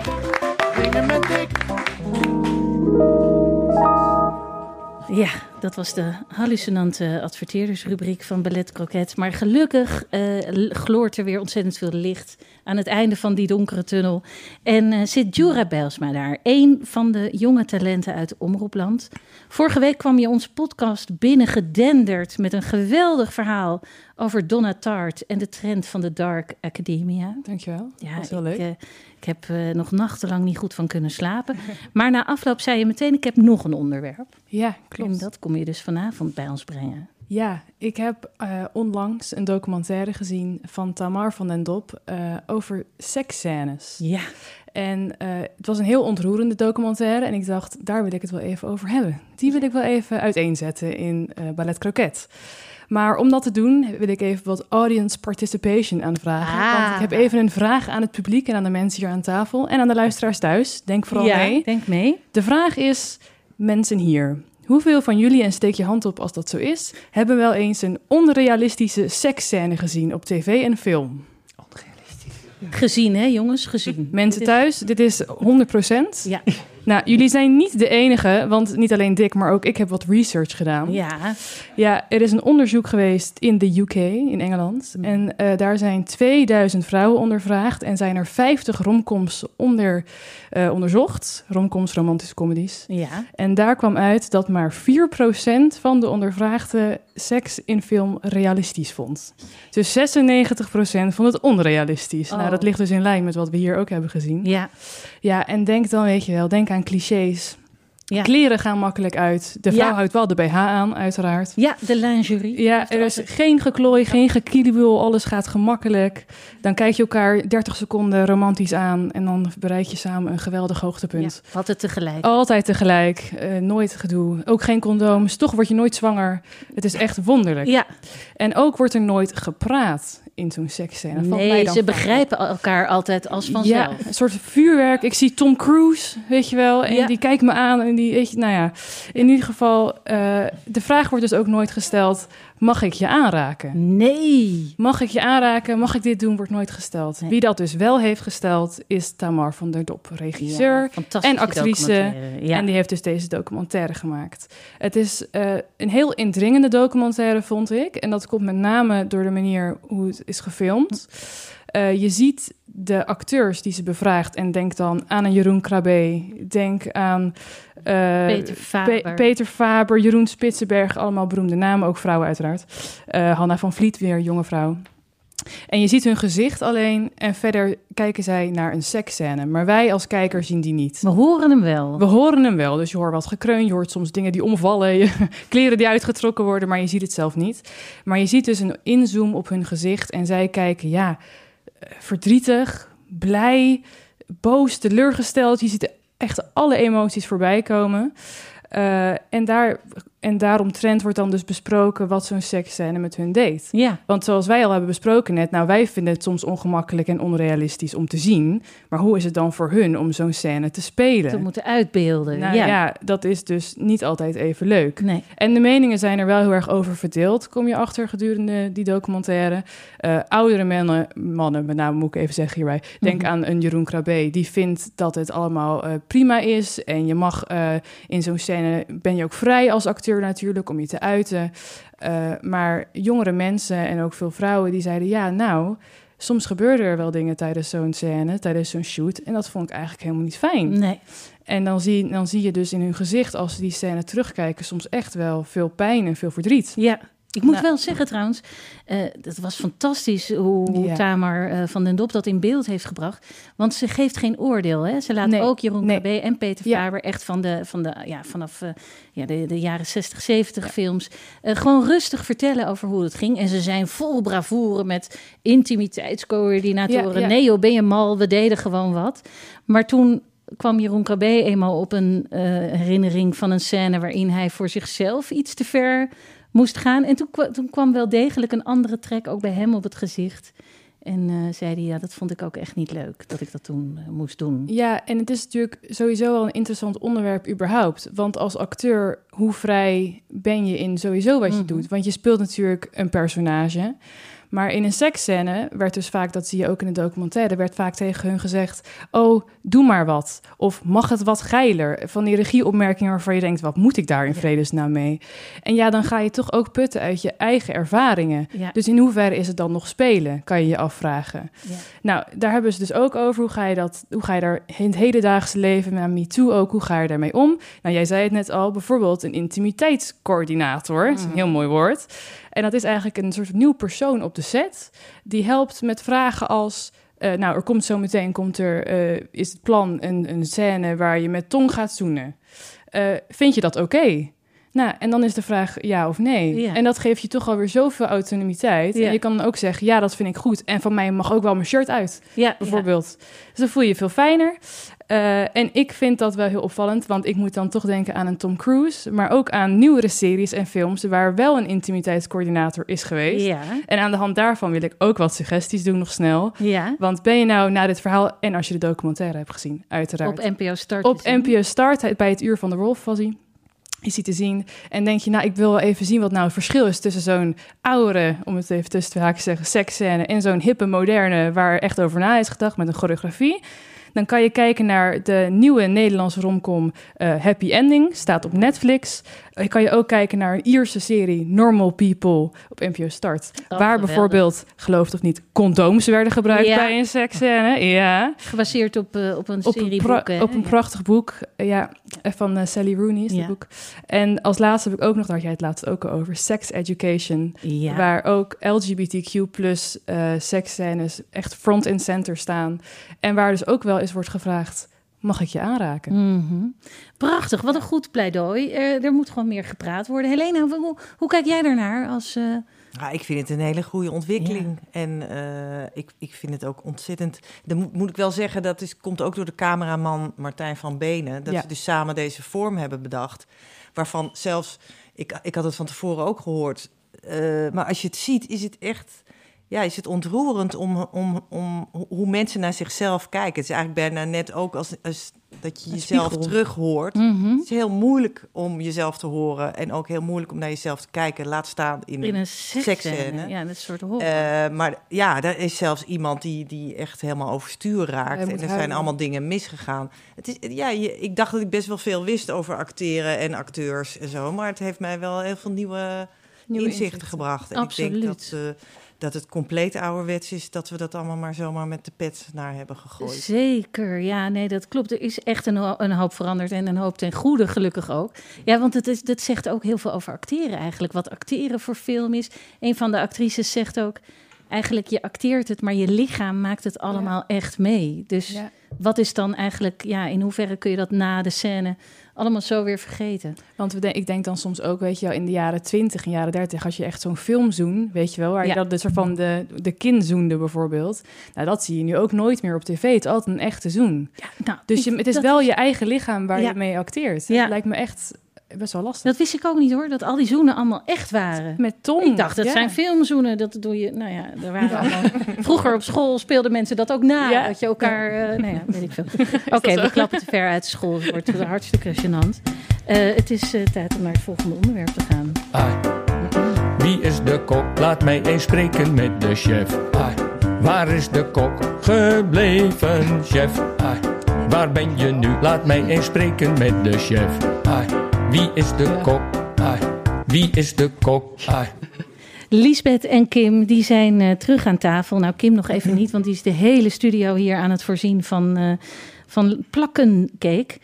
Speaker 1: Ja, dat was de hallucinante adverteerdersrubriek van Ballet Croquet. Maar gelukkig eh, gloort er weer ontzettend veel licht aan het einde van die donkere tunnel. En eh, zit Jura Bijlsma daar, een van de jonge talenten uit Omroepland. Vorige week kwam je onze podcast binnengedenderd met een geweldig verhaal over Donna Tart en de trend van de Dark Academia.
Speaker 6: Dankjewel.
Speaker 1: Ja,
Speaker 6: dat is heel
Speaker 1: ik,
Speaker 6: leuk.
Speaker 1: eh, ik heb eh, nog nachtenlang niet goed van kunnen slapen. Maar na afloop zei je meteen, ik heb nog een onderwerp.
Speaker 6: ja,
Speaker 1: En
Speaker 6: klopt.
Speaker 1: dat kom je dus vanavond bij ons brengen.
Speaker 6: Ja, ik heb eh, onlangs een documentaire gezien van Tamar van den Dop eh, over seksscènes.
Speaker 1: Ja,
Speaker 6: En eh, het was een heel ontroerende documentaire en ik dacht, daar wil ik het wel even over hebben. Die wil ik wel even uiteenzetten in Ballet Croquet. Maar om dat te doen wil ik even wat audience participation aanvragen.
Speaker 1: Ah.
Speaker 6: Want ik heb even een vraag aan het publiek en aan de mensen hier aan tafel en aan de luisteraars thuis. Denk vooral
Speaker 1: ja
Speaker 6: mee.
Speaker 1: denk mee.
Speaker 6: De vraag is, mensen hier, hoeveel van jullie, en steek je hand op als dat zo is, hebben wel eens een onrealistische seksscène gezien op tv en film?
Speaker 1: Gezien, hè jongens, gezien.
Speaker 6: Mensen thuis, dit is 100%.
Speaker 1: Ja,
Speaker 6: Nou, jullie zijn niet de enige, want niet alleen Dick, maar ook ik heb wat research gedaan.
Speaker 1: ja.
Speaker 6: Ja, er is een onderzoek geweest in de UK, in Engeland.
Speaker 1: Mm.
Speaker 6: En eh, daar zijn 2000 vrouwen ondervraagd en zijn er 50 romcoms onder, eh, onderzocht. Romcoms, romantische comedies.
Speaker 1: ja.
Speaker 6: En daar kwam uit dat maar 4% van de ondervraagden seks in film realistisch vond. Dus 96% vond het onrealistisch.
Speaker 1: Oh.
Speaker 6: Nou, dat ligt dus in lijn met wat we hier ook hebben gezien.
Speaker 1: Ja,
Speaker 6: Ja, en denk dan, weet je wel, denk aan clichés.
Speaker 1: Ja.
Speaker 6: Kleren gaan makkelijk uit. De vrouw
Speaker 1: Ja.
Speaker 6: houdt wel de BH aan, uiteraard.
Speaker 1: ja de lingerie.
Speaker 6: Ja, er is geen geklooi, geen gekielibul, alles gaat gemakkelijk. Dan kijk je elkaar 30 seconden romantisch aan en dan bereik je samen een geweldig hoogtepunt.
Speaker 1: Het tegelijk.
Speaker 6: Altijd tegelijk, eh, nooit gedoe, ook geen condooms, toch word je nooit zwanger. Het is echt wonderlijk.
Speaker 1: Ja,
Speaker 6: En ook wordt er nooit gepraat in zo'n seksscène.
Speaker 1: Nee, ze begrijpen elkaar altijd als vanzelf.
Speaker 6: Ja, een soort vuurwerk. Ik zie Tom Cruise, weet je wel. En
Speaker 1: Ja.
Speaker 6: die kijkt me aan en die, weet je, nou ja. In ieder geval, eh, de vraag wordt dus ook nooit gesteld... mag ik je aanraken?
Speaker 1: Nee.
Speaker 6: Mag ik je aanraken? Mag ik dit doen? Wordt nooit gesteld.
Speaker 1: Nee.
Speaker 6: Wie dat dus wel heeft gesteld, is Tamar van der Dop, regisseur.
Speaker 1: Ja,
Speaker 6: en actrice.
Speaker 1: Ja.
Speaker 6: En die heeft dus deze documentaire gemaakt. Het is eh, een heel indringende documentaire, vond ik. En dat komt met name door de manier hoe het is gefilmd. Eh, je ziet de acteurs die ze bevraagt en denk dan aan een Jeroen Krabbe. Denk aan eh,
Speaker 1: Peter Faber.
Speaker 6: Pe- Peter Faber, Jeroen Spitsenberg, allemaal beroemde namen, ook vrouwen uiteraard. Eh, Hanna van Vliet weer, jonge vrouw. En je ziet hun gezicht alleen en verder kijken zij naar een seksscène. Maar wij als kijker zien die niet.
Speaker 1: We horen hem wel.
Speaker 6: We horen hem wel, dus je hoort wat gekreun, je hoort soms dingen die omvallen, je, kleren die uitgetrokken worden, maar je ziet het zelf niet. Maar je ziet dus een inzoom op hun gezicht en zij kijken, ja, verdrietig, blij, boos, teleurgesteld. Je ziet echt alle emoties voorbij komen. Eh, en, daar, en daaromtrent wordt dan dus besproken wat zo'n seksscène met hun deed.
Speaker 1: Ja,
Speaker 6: Want zoals wij al hebben besproken net, nou wij vinden het soms ongemakkelijk en onrealistisch om te zien. Maar hoe is het dan voor hun om zo'n scène te spelen?
Speaker 1: te moeten uitbeelden.
Speaker 6: Nou
Speaker 1: ja.
Speaker 6: ja. dat is dus niet altijd even leuk.
Speaker 1: Nee.
Speaker 6: En de meningen zijn er wel heel erg over verdeeld, kom je achter gedurende die documentaire. Eh, oudere mannen, mannen, met name moet ik even zeggen hierbij, denk
Speaker 1: Mhm.
Speaker 6: aan een Jeroen Krabbe, die vindt dat het allemaal eh, prima is. En je mag eh, in zo'n scène, ben je ook vrij als acteur natuurlijk, om je te uiten. Eh, maar jongere mensen en ook veel vrouwen die zeiden, ja nou... Soms gebeurden er wel dingen tijdens zo'n scène, tijdens zo'n shoot. En dat vond ik eigenlijk helemaal niet fijn.
Speaker 1: Nee.
Speaker 6: En dan zie, dan zie je dus in hun gezicht, als ze die scène terugkijken, soms echt wel veel pijn en veel verdriet.
Speaker 1: Ja, Ik moet
Speaker 6: Nou.
Speaker 1: wel zeggen trouwens, eh het was fantastisch hoe, hoe
Speaker 6: Ja.
Speaker 1: Tamar eh, van den Dop dat in beeld heeft gebracht. Want ze geeft geen oordeel. Hè? Ze laat
Speaker 6: Nee,
Speaker 1: ook Jeroen
Speaker 6: nee.
Speaker 1: Krabbe en Peter
Speaker 6: Ja.
Speaker 1: Faber echt van de, van de, ja, vanaf eh, ja, de, de jaren 60, 70 films gewoon rustig vertellen over hoe het ging. En ze zijn vol bravoure met intimiteitscoördinatoren. Nee joh, ben je mal, we deden gewoon wat. Maar toen kwam Jeroen Krabbe eenmaal op een herinnering van een scène waarin hij voor zichzelf iets te ver moest gaan. En toen, toen kwam wel degelijk een andere trek ook bij hem op het gezicht. En eh, zei hij, ja, dat vond ik ook echt niet leuk dat ik dat toen eh, moest doen.
Speaker 6: Ja, en het is natuurlijk sowieso wel een interessant onderwerp überhaupt. Want als acteur, hoe vrij ben je in sowieso wat je
Speaker 1: Mhm.
Speaker 6: doet? Want je speelt natuurlijk een personage. Maar in een seksscène werd dus vaak, dat zie je ook in de documentaire, werd vaak tegen hun gezegd: Oh, doe maar wat. Of mag het wat geiler? Van die regieopmerkingen waarvan je denkt: wat moet ik daar in vredesnaam mee? En ja, dan ga je toch ook putten uit je eigen ervaringen.
Speaker 1: Ja.
Speaker 6: Dus in hoeverre is het dan nog spelen, kan je je afvragen.
Speaker 1: Ja.
Speaker 6: Nou, daar hebben ze dus ook over. Hoe ga je, dat, hoe ga je daar in het hedendaagse leven, met MeToo ook, hoe ga je daarmee om? Nou, jij zei het net al, bijvoorbeeld een intimiteitscoördinator. Dat is een heel mooi woord. En dat is eigenlijk een soort nieuw persoon op de set. Die helpt met vragen als... eh, nou, er komt zo meteen, komt er, eh, is het plan een, een scène waar je met tong gaat zoenen. Eh, vind je dat oké? Nou, en dan is de vraag ja of nee.
Speaker 1: Ja.
Speaker 6: En dat geeft je toch alweer zoveel autonomiteit.
Speaker 1: Ja.
Speaker 6: En je kan dan ook zeggen, ja, dat vind ik goed. En van mij mag ook wel mijn shirt uit
Speaker 1: Ja,
Speaker 6: bijvoorbeeld. Dus dan voel je je veel fijner. Eh, en ik vind dat wel heel opvallend, want ik moet dan toch denken aan een Tom Cruise, maar ook aan nieuwere series en films waar wel een intimiteitscoördinator is geweest.
Speaker 1: Ja,
Speaker 6: En aan de hand daarvan wil ik ook wat suggesties doen nog snel.
Speaker 1: ja.
Speaker 6: Want ben je nou na dit verhaal, en als je de documentaire hebt gezien, uiteraard.
Speaker 1: Op NPO Start.
Speaker 6: Op. NPO Start, bij het Uur van de Wolf was hij. Is hij te zien. En denk je, nou, ik wil wel even zien wat nou het verschil is tussen zo'n oude, om het even tussen te haken te zeggen, seksscène en zo'n hippe, moderne, waar echt over na is gedacht met een choreografie. Dan kan je kijken naar de nieuwe Nederlandse romcom eh, Happy Ending, staat op Netflix. Je kan je ook kijken naar een Ierse serie Normal People op NPO Start.
Speaker 1: Oh,
Speaker 6: waar
Speaker 1: geweldig.
Speaker 6: bijvoorbeeld, geloof het of niet, condooms werden gebruikt
Speaker 1: Ja.
Speaker 6: bij een seksscène. Ja.
Speaker 1: Gebaseerd op, eh, op een
Speaker 6: Op
Speaker 1: serie
Speaker 6: op een
Speaker 1: Ja.
Speaker 6: prachtig boek, eh, ja, eh, van eh, Sally Rooney is
Speaker 1: Ja.
Speaker 6: het boek. En als laatste heb ik ook nog, daar had jij het laatst ook al over, Sex Education.
Speaker 1: Ja.
Speaker 6: Waar ook LGBTQ plus eh seksscènes echt front and center staan. En waar dus ook wel eens wordt gevraagd, mag ik je aanraken?
Speaker 1: Mhm. Prachtig, wat een goed pleidooi. Eh, er moet gewoon meer gepraat worden. Helena, hoe, hoe kijk jij daarnaar als... eh,
Speaker 5: Ja, ik vind het een hele goede ontwikkeling. En eh, ik, ik vind het ook ontzettend. Dan moet, moet ik wel zeggen, dat is, komt ook door de cameraman Martijn van Benen. Dat
Speaker 6: Ja.
Speaker 5: ze dus samen deze vorm hebben bedacht. Waarvan zelfs, ik, ik had het van tevoren ook gehoord. eh, maar als je het ziet, is het echt. Ja, is het ontroerend om, om, om hoe mensen naar zichzelf kijken. Het is eigenlijk bijna net ook als, als dat je
Speaker 1: Een
Speaker 5: jezelf
Speaker 1: spiegel.
Speaker 5: terug hoort.
Speaker 1: mhm.
Speaker 5: Het is heel moeilijk om jezelf te horen en ook heel moeilijk om naar jezelf te kijken. Laat staan in,
Speaker 1: In een
Speaker 5: seksscène.
Speaker 1: Ja, dat soort horror.
Speaker 5: eh, maar ja, er is zelfs iemand die, die echt helemaal overstuur raakt. En er zijn allemaal dingen misgegaan. Het is, ja, je- ik dacht dat ik best wel veel wist over acteren en acteurs en zo. Maar het heeft mij wel heel veel nieuwe,
Speaker 6: Nieuwe
Speaker 5: inzichten,
Speaker 6: inzichten.
Speaker 5: gebracht. En ik denk
Speaker 1: Absoluut.
Speaker 5: dat, eh, dat het compleet ouderwets is dat we dat allemaal maar zomaar met de pet naar hebben gegooid.
Speaker 1: Zeker, ja, nee, dat klopt. Er is echt een, een hoop veranderd en een hoop ten goede, gelukkig ook. Ja, want het, is, het zegt ook heel veel over acteren eigenlijk. Wat acteren voor film is. Een van de actrices zegt ook, eigenlijk je acteert het, maar je lichaam maakt het allemaal echt mee. Dus
Speaker 6: Ja.
Speaker 1: wat is dan eigenlijk, ja, in hoeverre kun je dat na de scène allemaal zo weer vergeten?
Speaker 6: Want we ik denk dan soms ook, weet je wel, in de jaren 20 en jaren 30 had je echt zo'n filmzoen, weet je wel, waar
Speaker 1: Ja.
Speaker 6: je dat de soort van de, de kin zoende bijvoorbeeld. Nou, dat zie je nu ook nooit meer op tv. Het is altijd een echte zoen.
Speaker 1: Ja, nou,
Speaker 6: Dus je, het is wel je eigen lichaam waar je mee acteert.
Speaker 1: Ja.
Speaker 6: Het lijkt me echt best wel lastig.
Speaker 1: Dat wist ik ook niet hoor, dat al die zoenen allemaal echt waren.
Speaker 6: Met tong.
Speaker 1: Ik dacht, dat
Speaker 6: ja.
Speaker 1: zijn filmzoenen. Dat doe je, nou ja, er waren allemaal... Vroeger op school speelden mensen dat ook na.
Speaker 6: Ja.
Speaker 1: Dat je elkaar, eh, nou ja, weet ik veel. Oké, we klappen te ver uit school. Het wordt hartstikke gênant. Eh, het is eh, tijd om naar het volgende onderwerp te gaan.
Speaker 7: Ai. Wie is de kok? Laat mij eens spreken met de chef. Ai. Waar is de kok gebleven, chef? Ai. Waar ben je nu? Laat mij eens spreken met de chef. Ai. Wie is de kok? Ai. Wie is de kok? Ai.
Speaker 1: Lisbeth en Kim, die zijn eh, terug aan tafel. Nou, Kim nog even niet, want die is de hele studio hier aan het voorzien van, eh van plakkencake.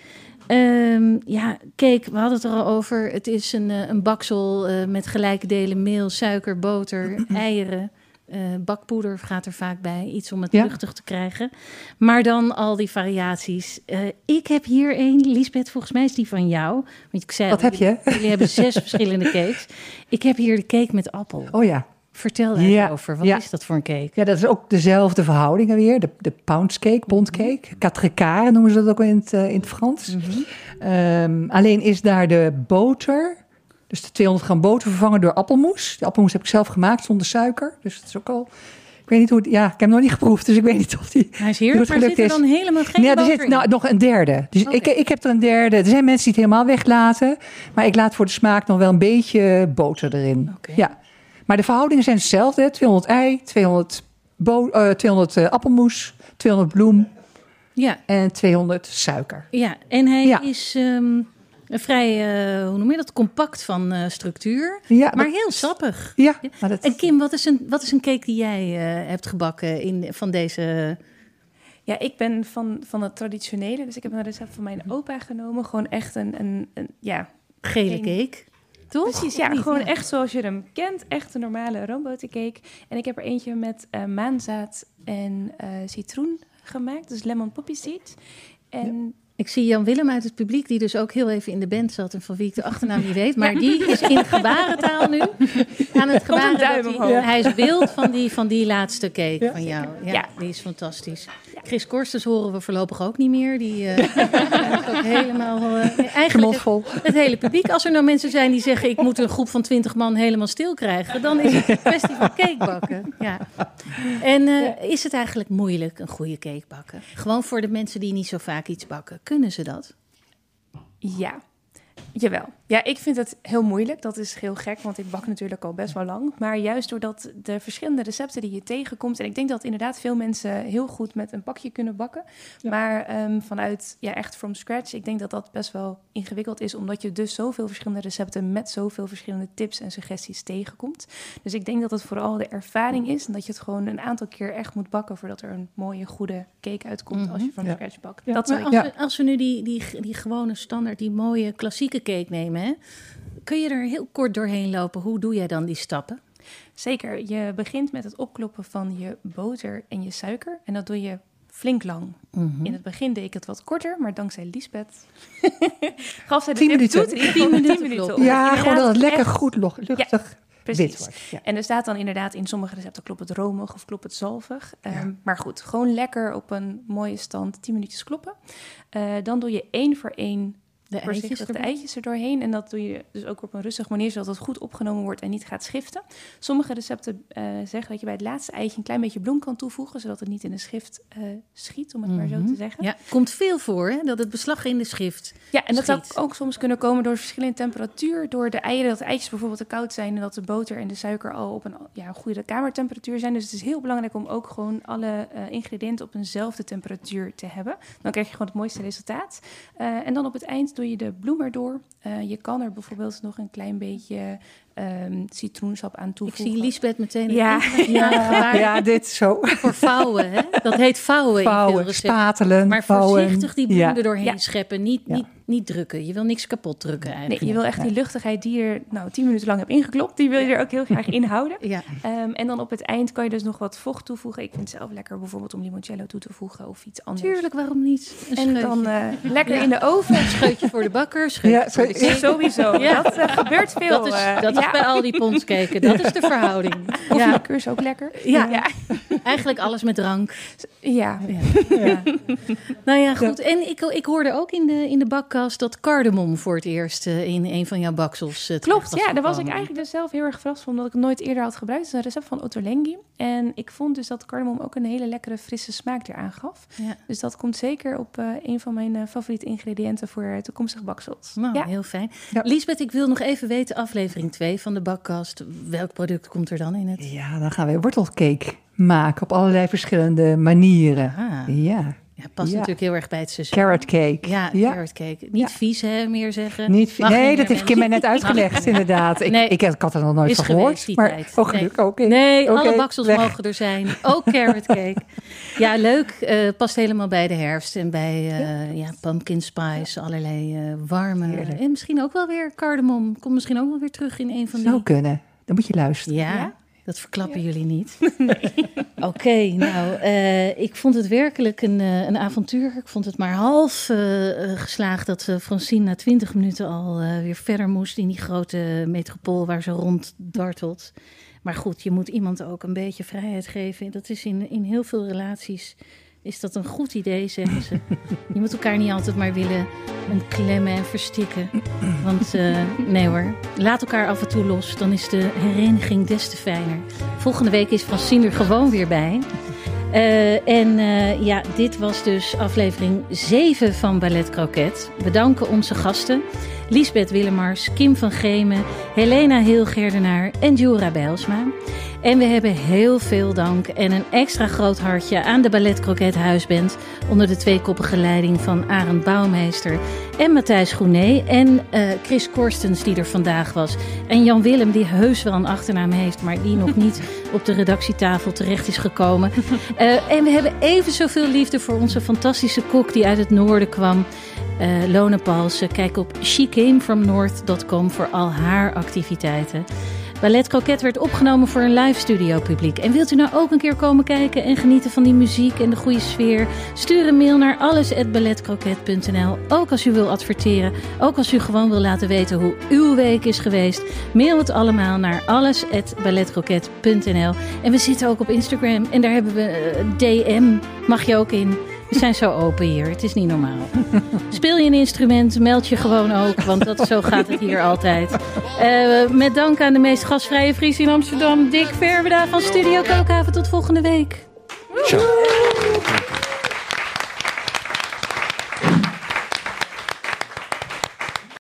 Speaker 1: Ehm, ja, cake, we hadden het er al over. Het is een, eh, een baksel eh, met gelijke delen meel, suiker, boter, eieren. Eh, bakpoeder gaat er vaak bij, iets om het
Speaker 3: Ja.
Speaker 1: luchtig te krijgen. Maar dan al die variaties. Eh, ik heb hier één, Lisbeth, volgens mij is die van jou. Want ik zei
Speaker 3: Wat heb je?
Speaker 1: Jullie hebben zes verschillende cakes. Ik heb hier de cake met appel.
Speaker 3: Oh ja.
Speaker 1: Vertel daar
Speaker 3: Ja.
Speaker 1: Wat
Speaker 3: ja.
Speaker 1: is dat voor een cake?
Speaker 3: Ja, dat is ook dezelfde verhoudingen weer. De, de poundscake, pondcake. Quatre quarts noemen ze dat ook in het, eh, in het Frans. Ehm, alleen is daar de boter, dus de 200 gram boter, vervangen door appelmoes. De appelmoes heb ik zelf gemaakt zonder suiker. Dus dat is ook al... Ik weet niet hoe het... Ja, ik heb hem nog niet geproefd, dus ik weet niet of die...
Speaker 1: Hij is heerlijk,
Speaker 3: hoe
Speaker 1: maar zit er dan helemaal geen
Speaker 3: ja, er zit nou, nog een derde. Dus ik, ik heb er een derde. Er zijn mensen die het helemaal weglaten. Maar ik laat voor de smaak nog wel een beetje boter erin. Ja. Maar de verhoudingen zijn hetzelfde. 200 ei, 200, bo eh, 200 eh, appelmoes, 200 bloem
Speaker 1: Ja,
Speaker 3: en 200 suiker.
Speaker 1: ja, en hij
Speaker 3: Ja.
Speaker 1: is ehm, een vrij, eh, hoe noem je dat, compact van eh, structuur.
Speaker 3: Ja,
Speaker 1: Maar
Speaker 3: dat-
Speaker 1: heel sappig.
Speaker 3: ja, maar dat,
Speaker 1: En Kim, wat is een, wat is een cake die jij eh, hebt gebakken in, van deze...
Speaker 4: Ja, ik ben van, van het traditionele. Dus ik heb een recept van mijn opa genomen. Gewoon echt een, een, een ja,
Speaker 1: Gele cake, toch?
Speaker 4: Precies, ja,
Speaker 1: Niet,
Speaker 4: gewoon
Speaker 1: ja.
Speaker 4: echt zoals je hem kent. Echt een normale roombotercake. En ik heb er eentje met eh, maanzaad en eh, citroen gemaakt. Dus lemon poppy seed. En
Speaker 1: Ik zie Jan Willem uit het publiek, die dus ook heel even in de band zat... en van wie ik de achternaam niet weet. Maar die is in gebarentaal nu aan het gebaren. dat hij, is wild van die, van die laatste cake van jou. Ja,
Speaker 4: Ja.
Speaker 1: die is fantastisch. Chris Korstens horen we voorlopig ook niet meer. Die eh, is ook helemaal... eh, eigenlijk het, het hele publiek. Als er nou mensen zijn die zeggen... ik moet een groep van twintig man helemaal stil krijgen... dan is het een kwestie van cake bakken. Ja. En eh, is het eigenlijk moeilijk, een goede cake bakken? Gewoon voor de mensen die niet zo vaak iets bakken. Kunnen ze dat?
Speaker 4: ja, jawel. Ja, ik vind het heel moeilijk. Dat is heel gek, want ik bak natuurlijk al best wel lang. Maar juist doordat de verschillende recepten die je tegenkomt... en ik denk dat inderdaad veel mensen heel goed met een pakje kunnen bakken. Maar ehm, vanuit, ja, echt from scratch... ik denk dat dat best wel ingewikkeld is... omdat je dus zoveel verschillende recepten... met zoveel verschillende tips en suggesties tegenkomt. Dus ik denk dat het vooral de ervaring is... en dat je het gewoon een aantal keer echt moet bakken... voordat er een mooie, goede cake uitkomt als je from
Speaker 3: Ja.
Speaker 4: scratch bakt.
Speaker 3: Ja.
Speaker 4: Dat
Speaker 1: Maar als, we, als we nu die, die, die gewone standaard, die mooie klassieke cake nemen... Hè, kun je er heel kort doorheen lopen? Hoe doe jij dan die stappen?
Speaker 4: Zeker. Je begint met het opkloppen van je boter en je suiker. En dat doe je flink lang.
Speaker 1: Mhm.
Speaker 4: In het begin deed ik het wat korter, maar dankzij Lisbeth gaf zij de
Speaker 3: Tien
Speaker 4: tip
Speaker 3: minuten.
Speaker 4: toe. In ieder geval
Speaker 1: Tien minuten
Speaker 3: Ja, gewoon dat het lekker
Speaker 4: echt-
Speaker 3: goed luchtig wit
Speaker 4: Precies.
Speaker 3: wordt. Ja.
Speaker 4: En er staat dan inderdaad in sommige recepten klopt het romig of klopt het zalvig. Ehm, Maar goed, gewoon lekker op een mooie stand 10 minuutjes kloppen. Eh, dan doe je één voor één
Speaker 1: De eitjes
Speaker 4: de eitjes er doorheen. En dat doe je dus ook op een rustige manier, zodat het goed opgenomen wordt en niet gaat schiften. Sommige recepten eh, zeggen dat je bij het laatste eitje een klein beetje bloem kan toevoegen, zodat het niet in de schrift eh, schiet, om het maar zo te zeggen.
Speaker 1: Ja, komt veel voor hè, dat het beslag in de schrift.
Speaker 4: Ja, en dat zou
Speaker 1: Schiet.
Speaker 4: ook soms kunnen komen door verschillende temperatuur. Door de eieren, dat de eitjes bijvoorbeeld te koud zijn... en dat de boter en de suiker al op een ja, goede kamertemperatuur zijn. Dus het is heel belangrijk om ook gewoon alle eh, ingrediënten op eenzelfde temperatuur te hebben. Dan krijg je gewoon het mooiste resultaat. En dan op het eind doe je de bloem erdoor. Eh, je kan er bijvoorbeeld nog een klein beetje ehm, citroensap aan
Speaker 1: Ik
Speaker 4: toevoegen.
Speaker 1: zie Lisbeth meteen een
Speaker 4: Ja.
Speaker 1: gebaar
Speaker 3: Ja, dit zo.
Speaker 1: voor vouwen. Hè? Dat heet vouwen, in veel
Speaker 3: Vouwen, spatelen,
Speaker 1: Maar
Speaker 3: vouwen.
Speaker 1: voorzichtig die bloem
Speaker 3: Ja.
Speaker 1: er doorheen
Speaker 4: Ja.
Speaker 1: scheppen. Niet,
Speaker 3: Ja.
Speaker 1: niet, niet drukken. Je wil niks kapot drukken
Speaker 4: Nee,
Speaker 1: eigenlijk.
Speaker 4: je wil echt die luchtigheid die je er nou, tien minuten lang hebt ingeklopt... die wil je er ook heel graag in houden.
Speaker 1: Ja.
Speaker 4: Ehm, en dan op het eind kan je dus nog wat vocht toevoegen. Ik vind het zelf lekker bijvoorbeeld om limoncello toe te voegen of iets anders.
Speaker 1: Tuurlijk, waarom niet? Een
Speaker 4: En
Speaker 1: scheutje.
Speaker 4: dan eh, lekker
Speaker 1: Ja.
Speaker 4: in de oven.
Speaker 1: scheutje voor de bakker, scheutje
Speaker 3: Ja,
Speaker 1: voor de.
Speaker 4: Sowieso.
Speaker 1: Ja.
Speaker 4: Dat eh, gebeurt veel.
Speaker 1: Dat is,
Speaker 4: eh,
Speaker 1: dat
Speaker 4: ja.
Speaker 1: Bij al die ponskeken. Dat is de verhouding. Ja,
Speaker 4: Koffieliqueur is ook lekker.
Speaker 1: Ja.
Speaker 4: ja.
Speaker 1: Eigenlijk alles met drank.
Speaker 4: Ja.
Speaker 1: Ja. Nou ja, goed. En ik, ik hoorde ook in de, in de bakkast dat cardamom voor het eerst eh, in een van jouw baksels terecht
Speaker 4: Klopt, ja, daar was ik eigenlijk dus zelf heel erg verrast van, omdat ik het nooit eerder had gebruikt. Het is een recept van Ottolenghi. En ik vond dus dat cardamom ook een hele lekkere frisse smaak eraan gaf.
Speaker 1: Ja.
Speaker 4: Dus dat komt zeker op eh, een van mijn eh, favoriete ingrediënten voor toekomstige baksels.
Speaker 1: Nou,
Speaker 4: ja.
Speaker 1: heel fijn.
Speaker 3: Ja.
Speaker 1: Lisbeth, ik wil nog even weten, aflevering 2 van de bakkast. Welk product komt er dan in het?
Speaker 3: Ja, dan gaan we wortelcake maken op allerlei verschillende manieren.
Speaker 1: Ah.
Speaker 3: Ja.
Speaker 1: Ja, past
Speaker 3: Ja.
Speaker 1: natuurlijk heel erg bij het seizoen.
Speaker 3: Carrot cake.
Speaker 1: Ja,
Speaker 3: Ja.
Speaker 1: carrot cake. Niet
Speaker 3: Ja.
Speaker 1: vies, hè, meer zeggen.
Speaker 3: Niet, nee,
Speaker 1: niet
Speaker 3: dat heeft Kim mij net uitgelegd, inderdaad. Ik,
Speaker 1: Nee.
Speaker 3: ik, ik had er nog nooit van gehoord.
Speaker 1: die
Speaker 3: Maar,
Speaker 1: tijd.
Speaker 3: oh.
Speaker 1: Nee,
Speaker 3: Oké,
Speaker 1: alle baksels mogen er zijn. Ook carrot cake. ja, leuk. eh, past helemaal bij de herfst en bij eh, ja. pumpkin spice. Allerlei eh, warme.
Speaker 3: Heerlijk.
Speaker 1: En misschien ook wel weer cardamom. Komt misschien ook wel weer terug in een van die...
Speaker 3: Zou kunnen. Dan moet je luisteren.
Speaker 1: Ja, dat verklappen jullie niet. Oké, nou, eh, ik vond het werkelijk een, eh, een avontuur. Ik vond het maar half eh, geslaagd dat Francine na twintig minuten al weer verder moest in die grote metropool waar ze ronddartelt. Maar goed, je moet iemand ook een beetje vrijheid geven. Dat is in, in heel veel relaties is dat een goed idee, zeggen ze. Je moet elkaar niet altijd maar willen omklemmen en verstikken. Want eh, nee hoor, laat elkaar af en toe los. Dan is de hereniging des te fijner. Volgende week is Francine er gewoon weer bij. Eh, en eh, ja, dit was dus aflevering 7 van Ballet Croquet. We danken onze gasten. Lisbeth Willemars, Kim van Gemen, Helena Heelgerdenaar en Jura Bijlsma. En we hebben heel veel dank en een extra groot hartje aan de Ballet Croquet Huisband... onder de tweekoppige leiding van Arend Bouwmeester en Matthijs Groené... en eh, Chris Korstens, die er vandaag was. En Jan Willem, die heus wel een achternaam heeft... maar die nog niet op de redactietafel terecht is gekomen. Eh, en we hebben even zoveel liefde voor onze fantastische kok... die uit het noorden kwam... Eh Lone Palsen. Kijk op shecamefromnorth.com voor al haar activiteiten. Ballet Croquet werd opgenomen voor een live studio publiek. En wilt u nou ook een keer komen kijken en genieten van die muziek en de goede sfeer? Stuur een mail naar alles@balletcroquet.nl. Ook als u wil adverteren, ook als u gewoon wil laten weten hoe uw week is geweest. Mail het allemaal naar alles@balletcroquet.nl. En we zitten ook op Instagram en daar hebben we eh, DM. Mag je ook in. We zijn zo open hier. Het is niet normaal. Speel je een instrument, meld je gewoon ook, want dat, zo gaat het hier altijd. Eh, met dank aan de meest gastvrije Fries in Amsterdam, Dick Verweda van Studio Kookhaven. Tot volgende week.
Speaker 8: Ciao.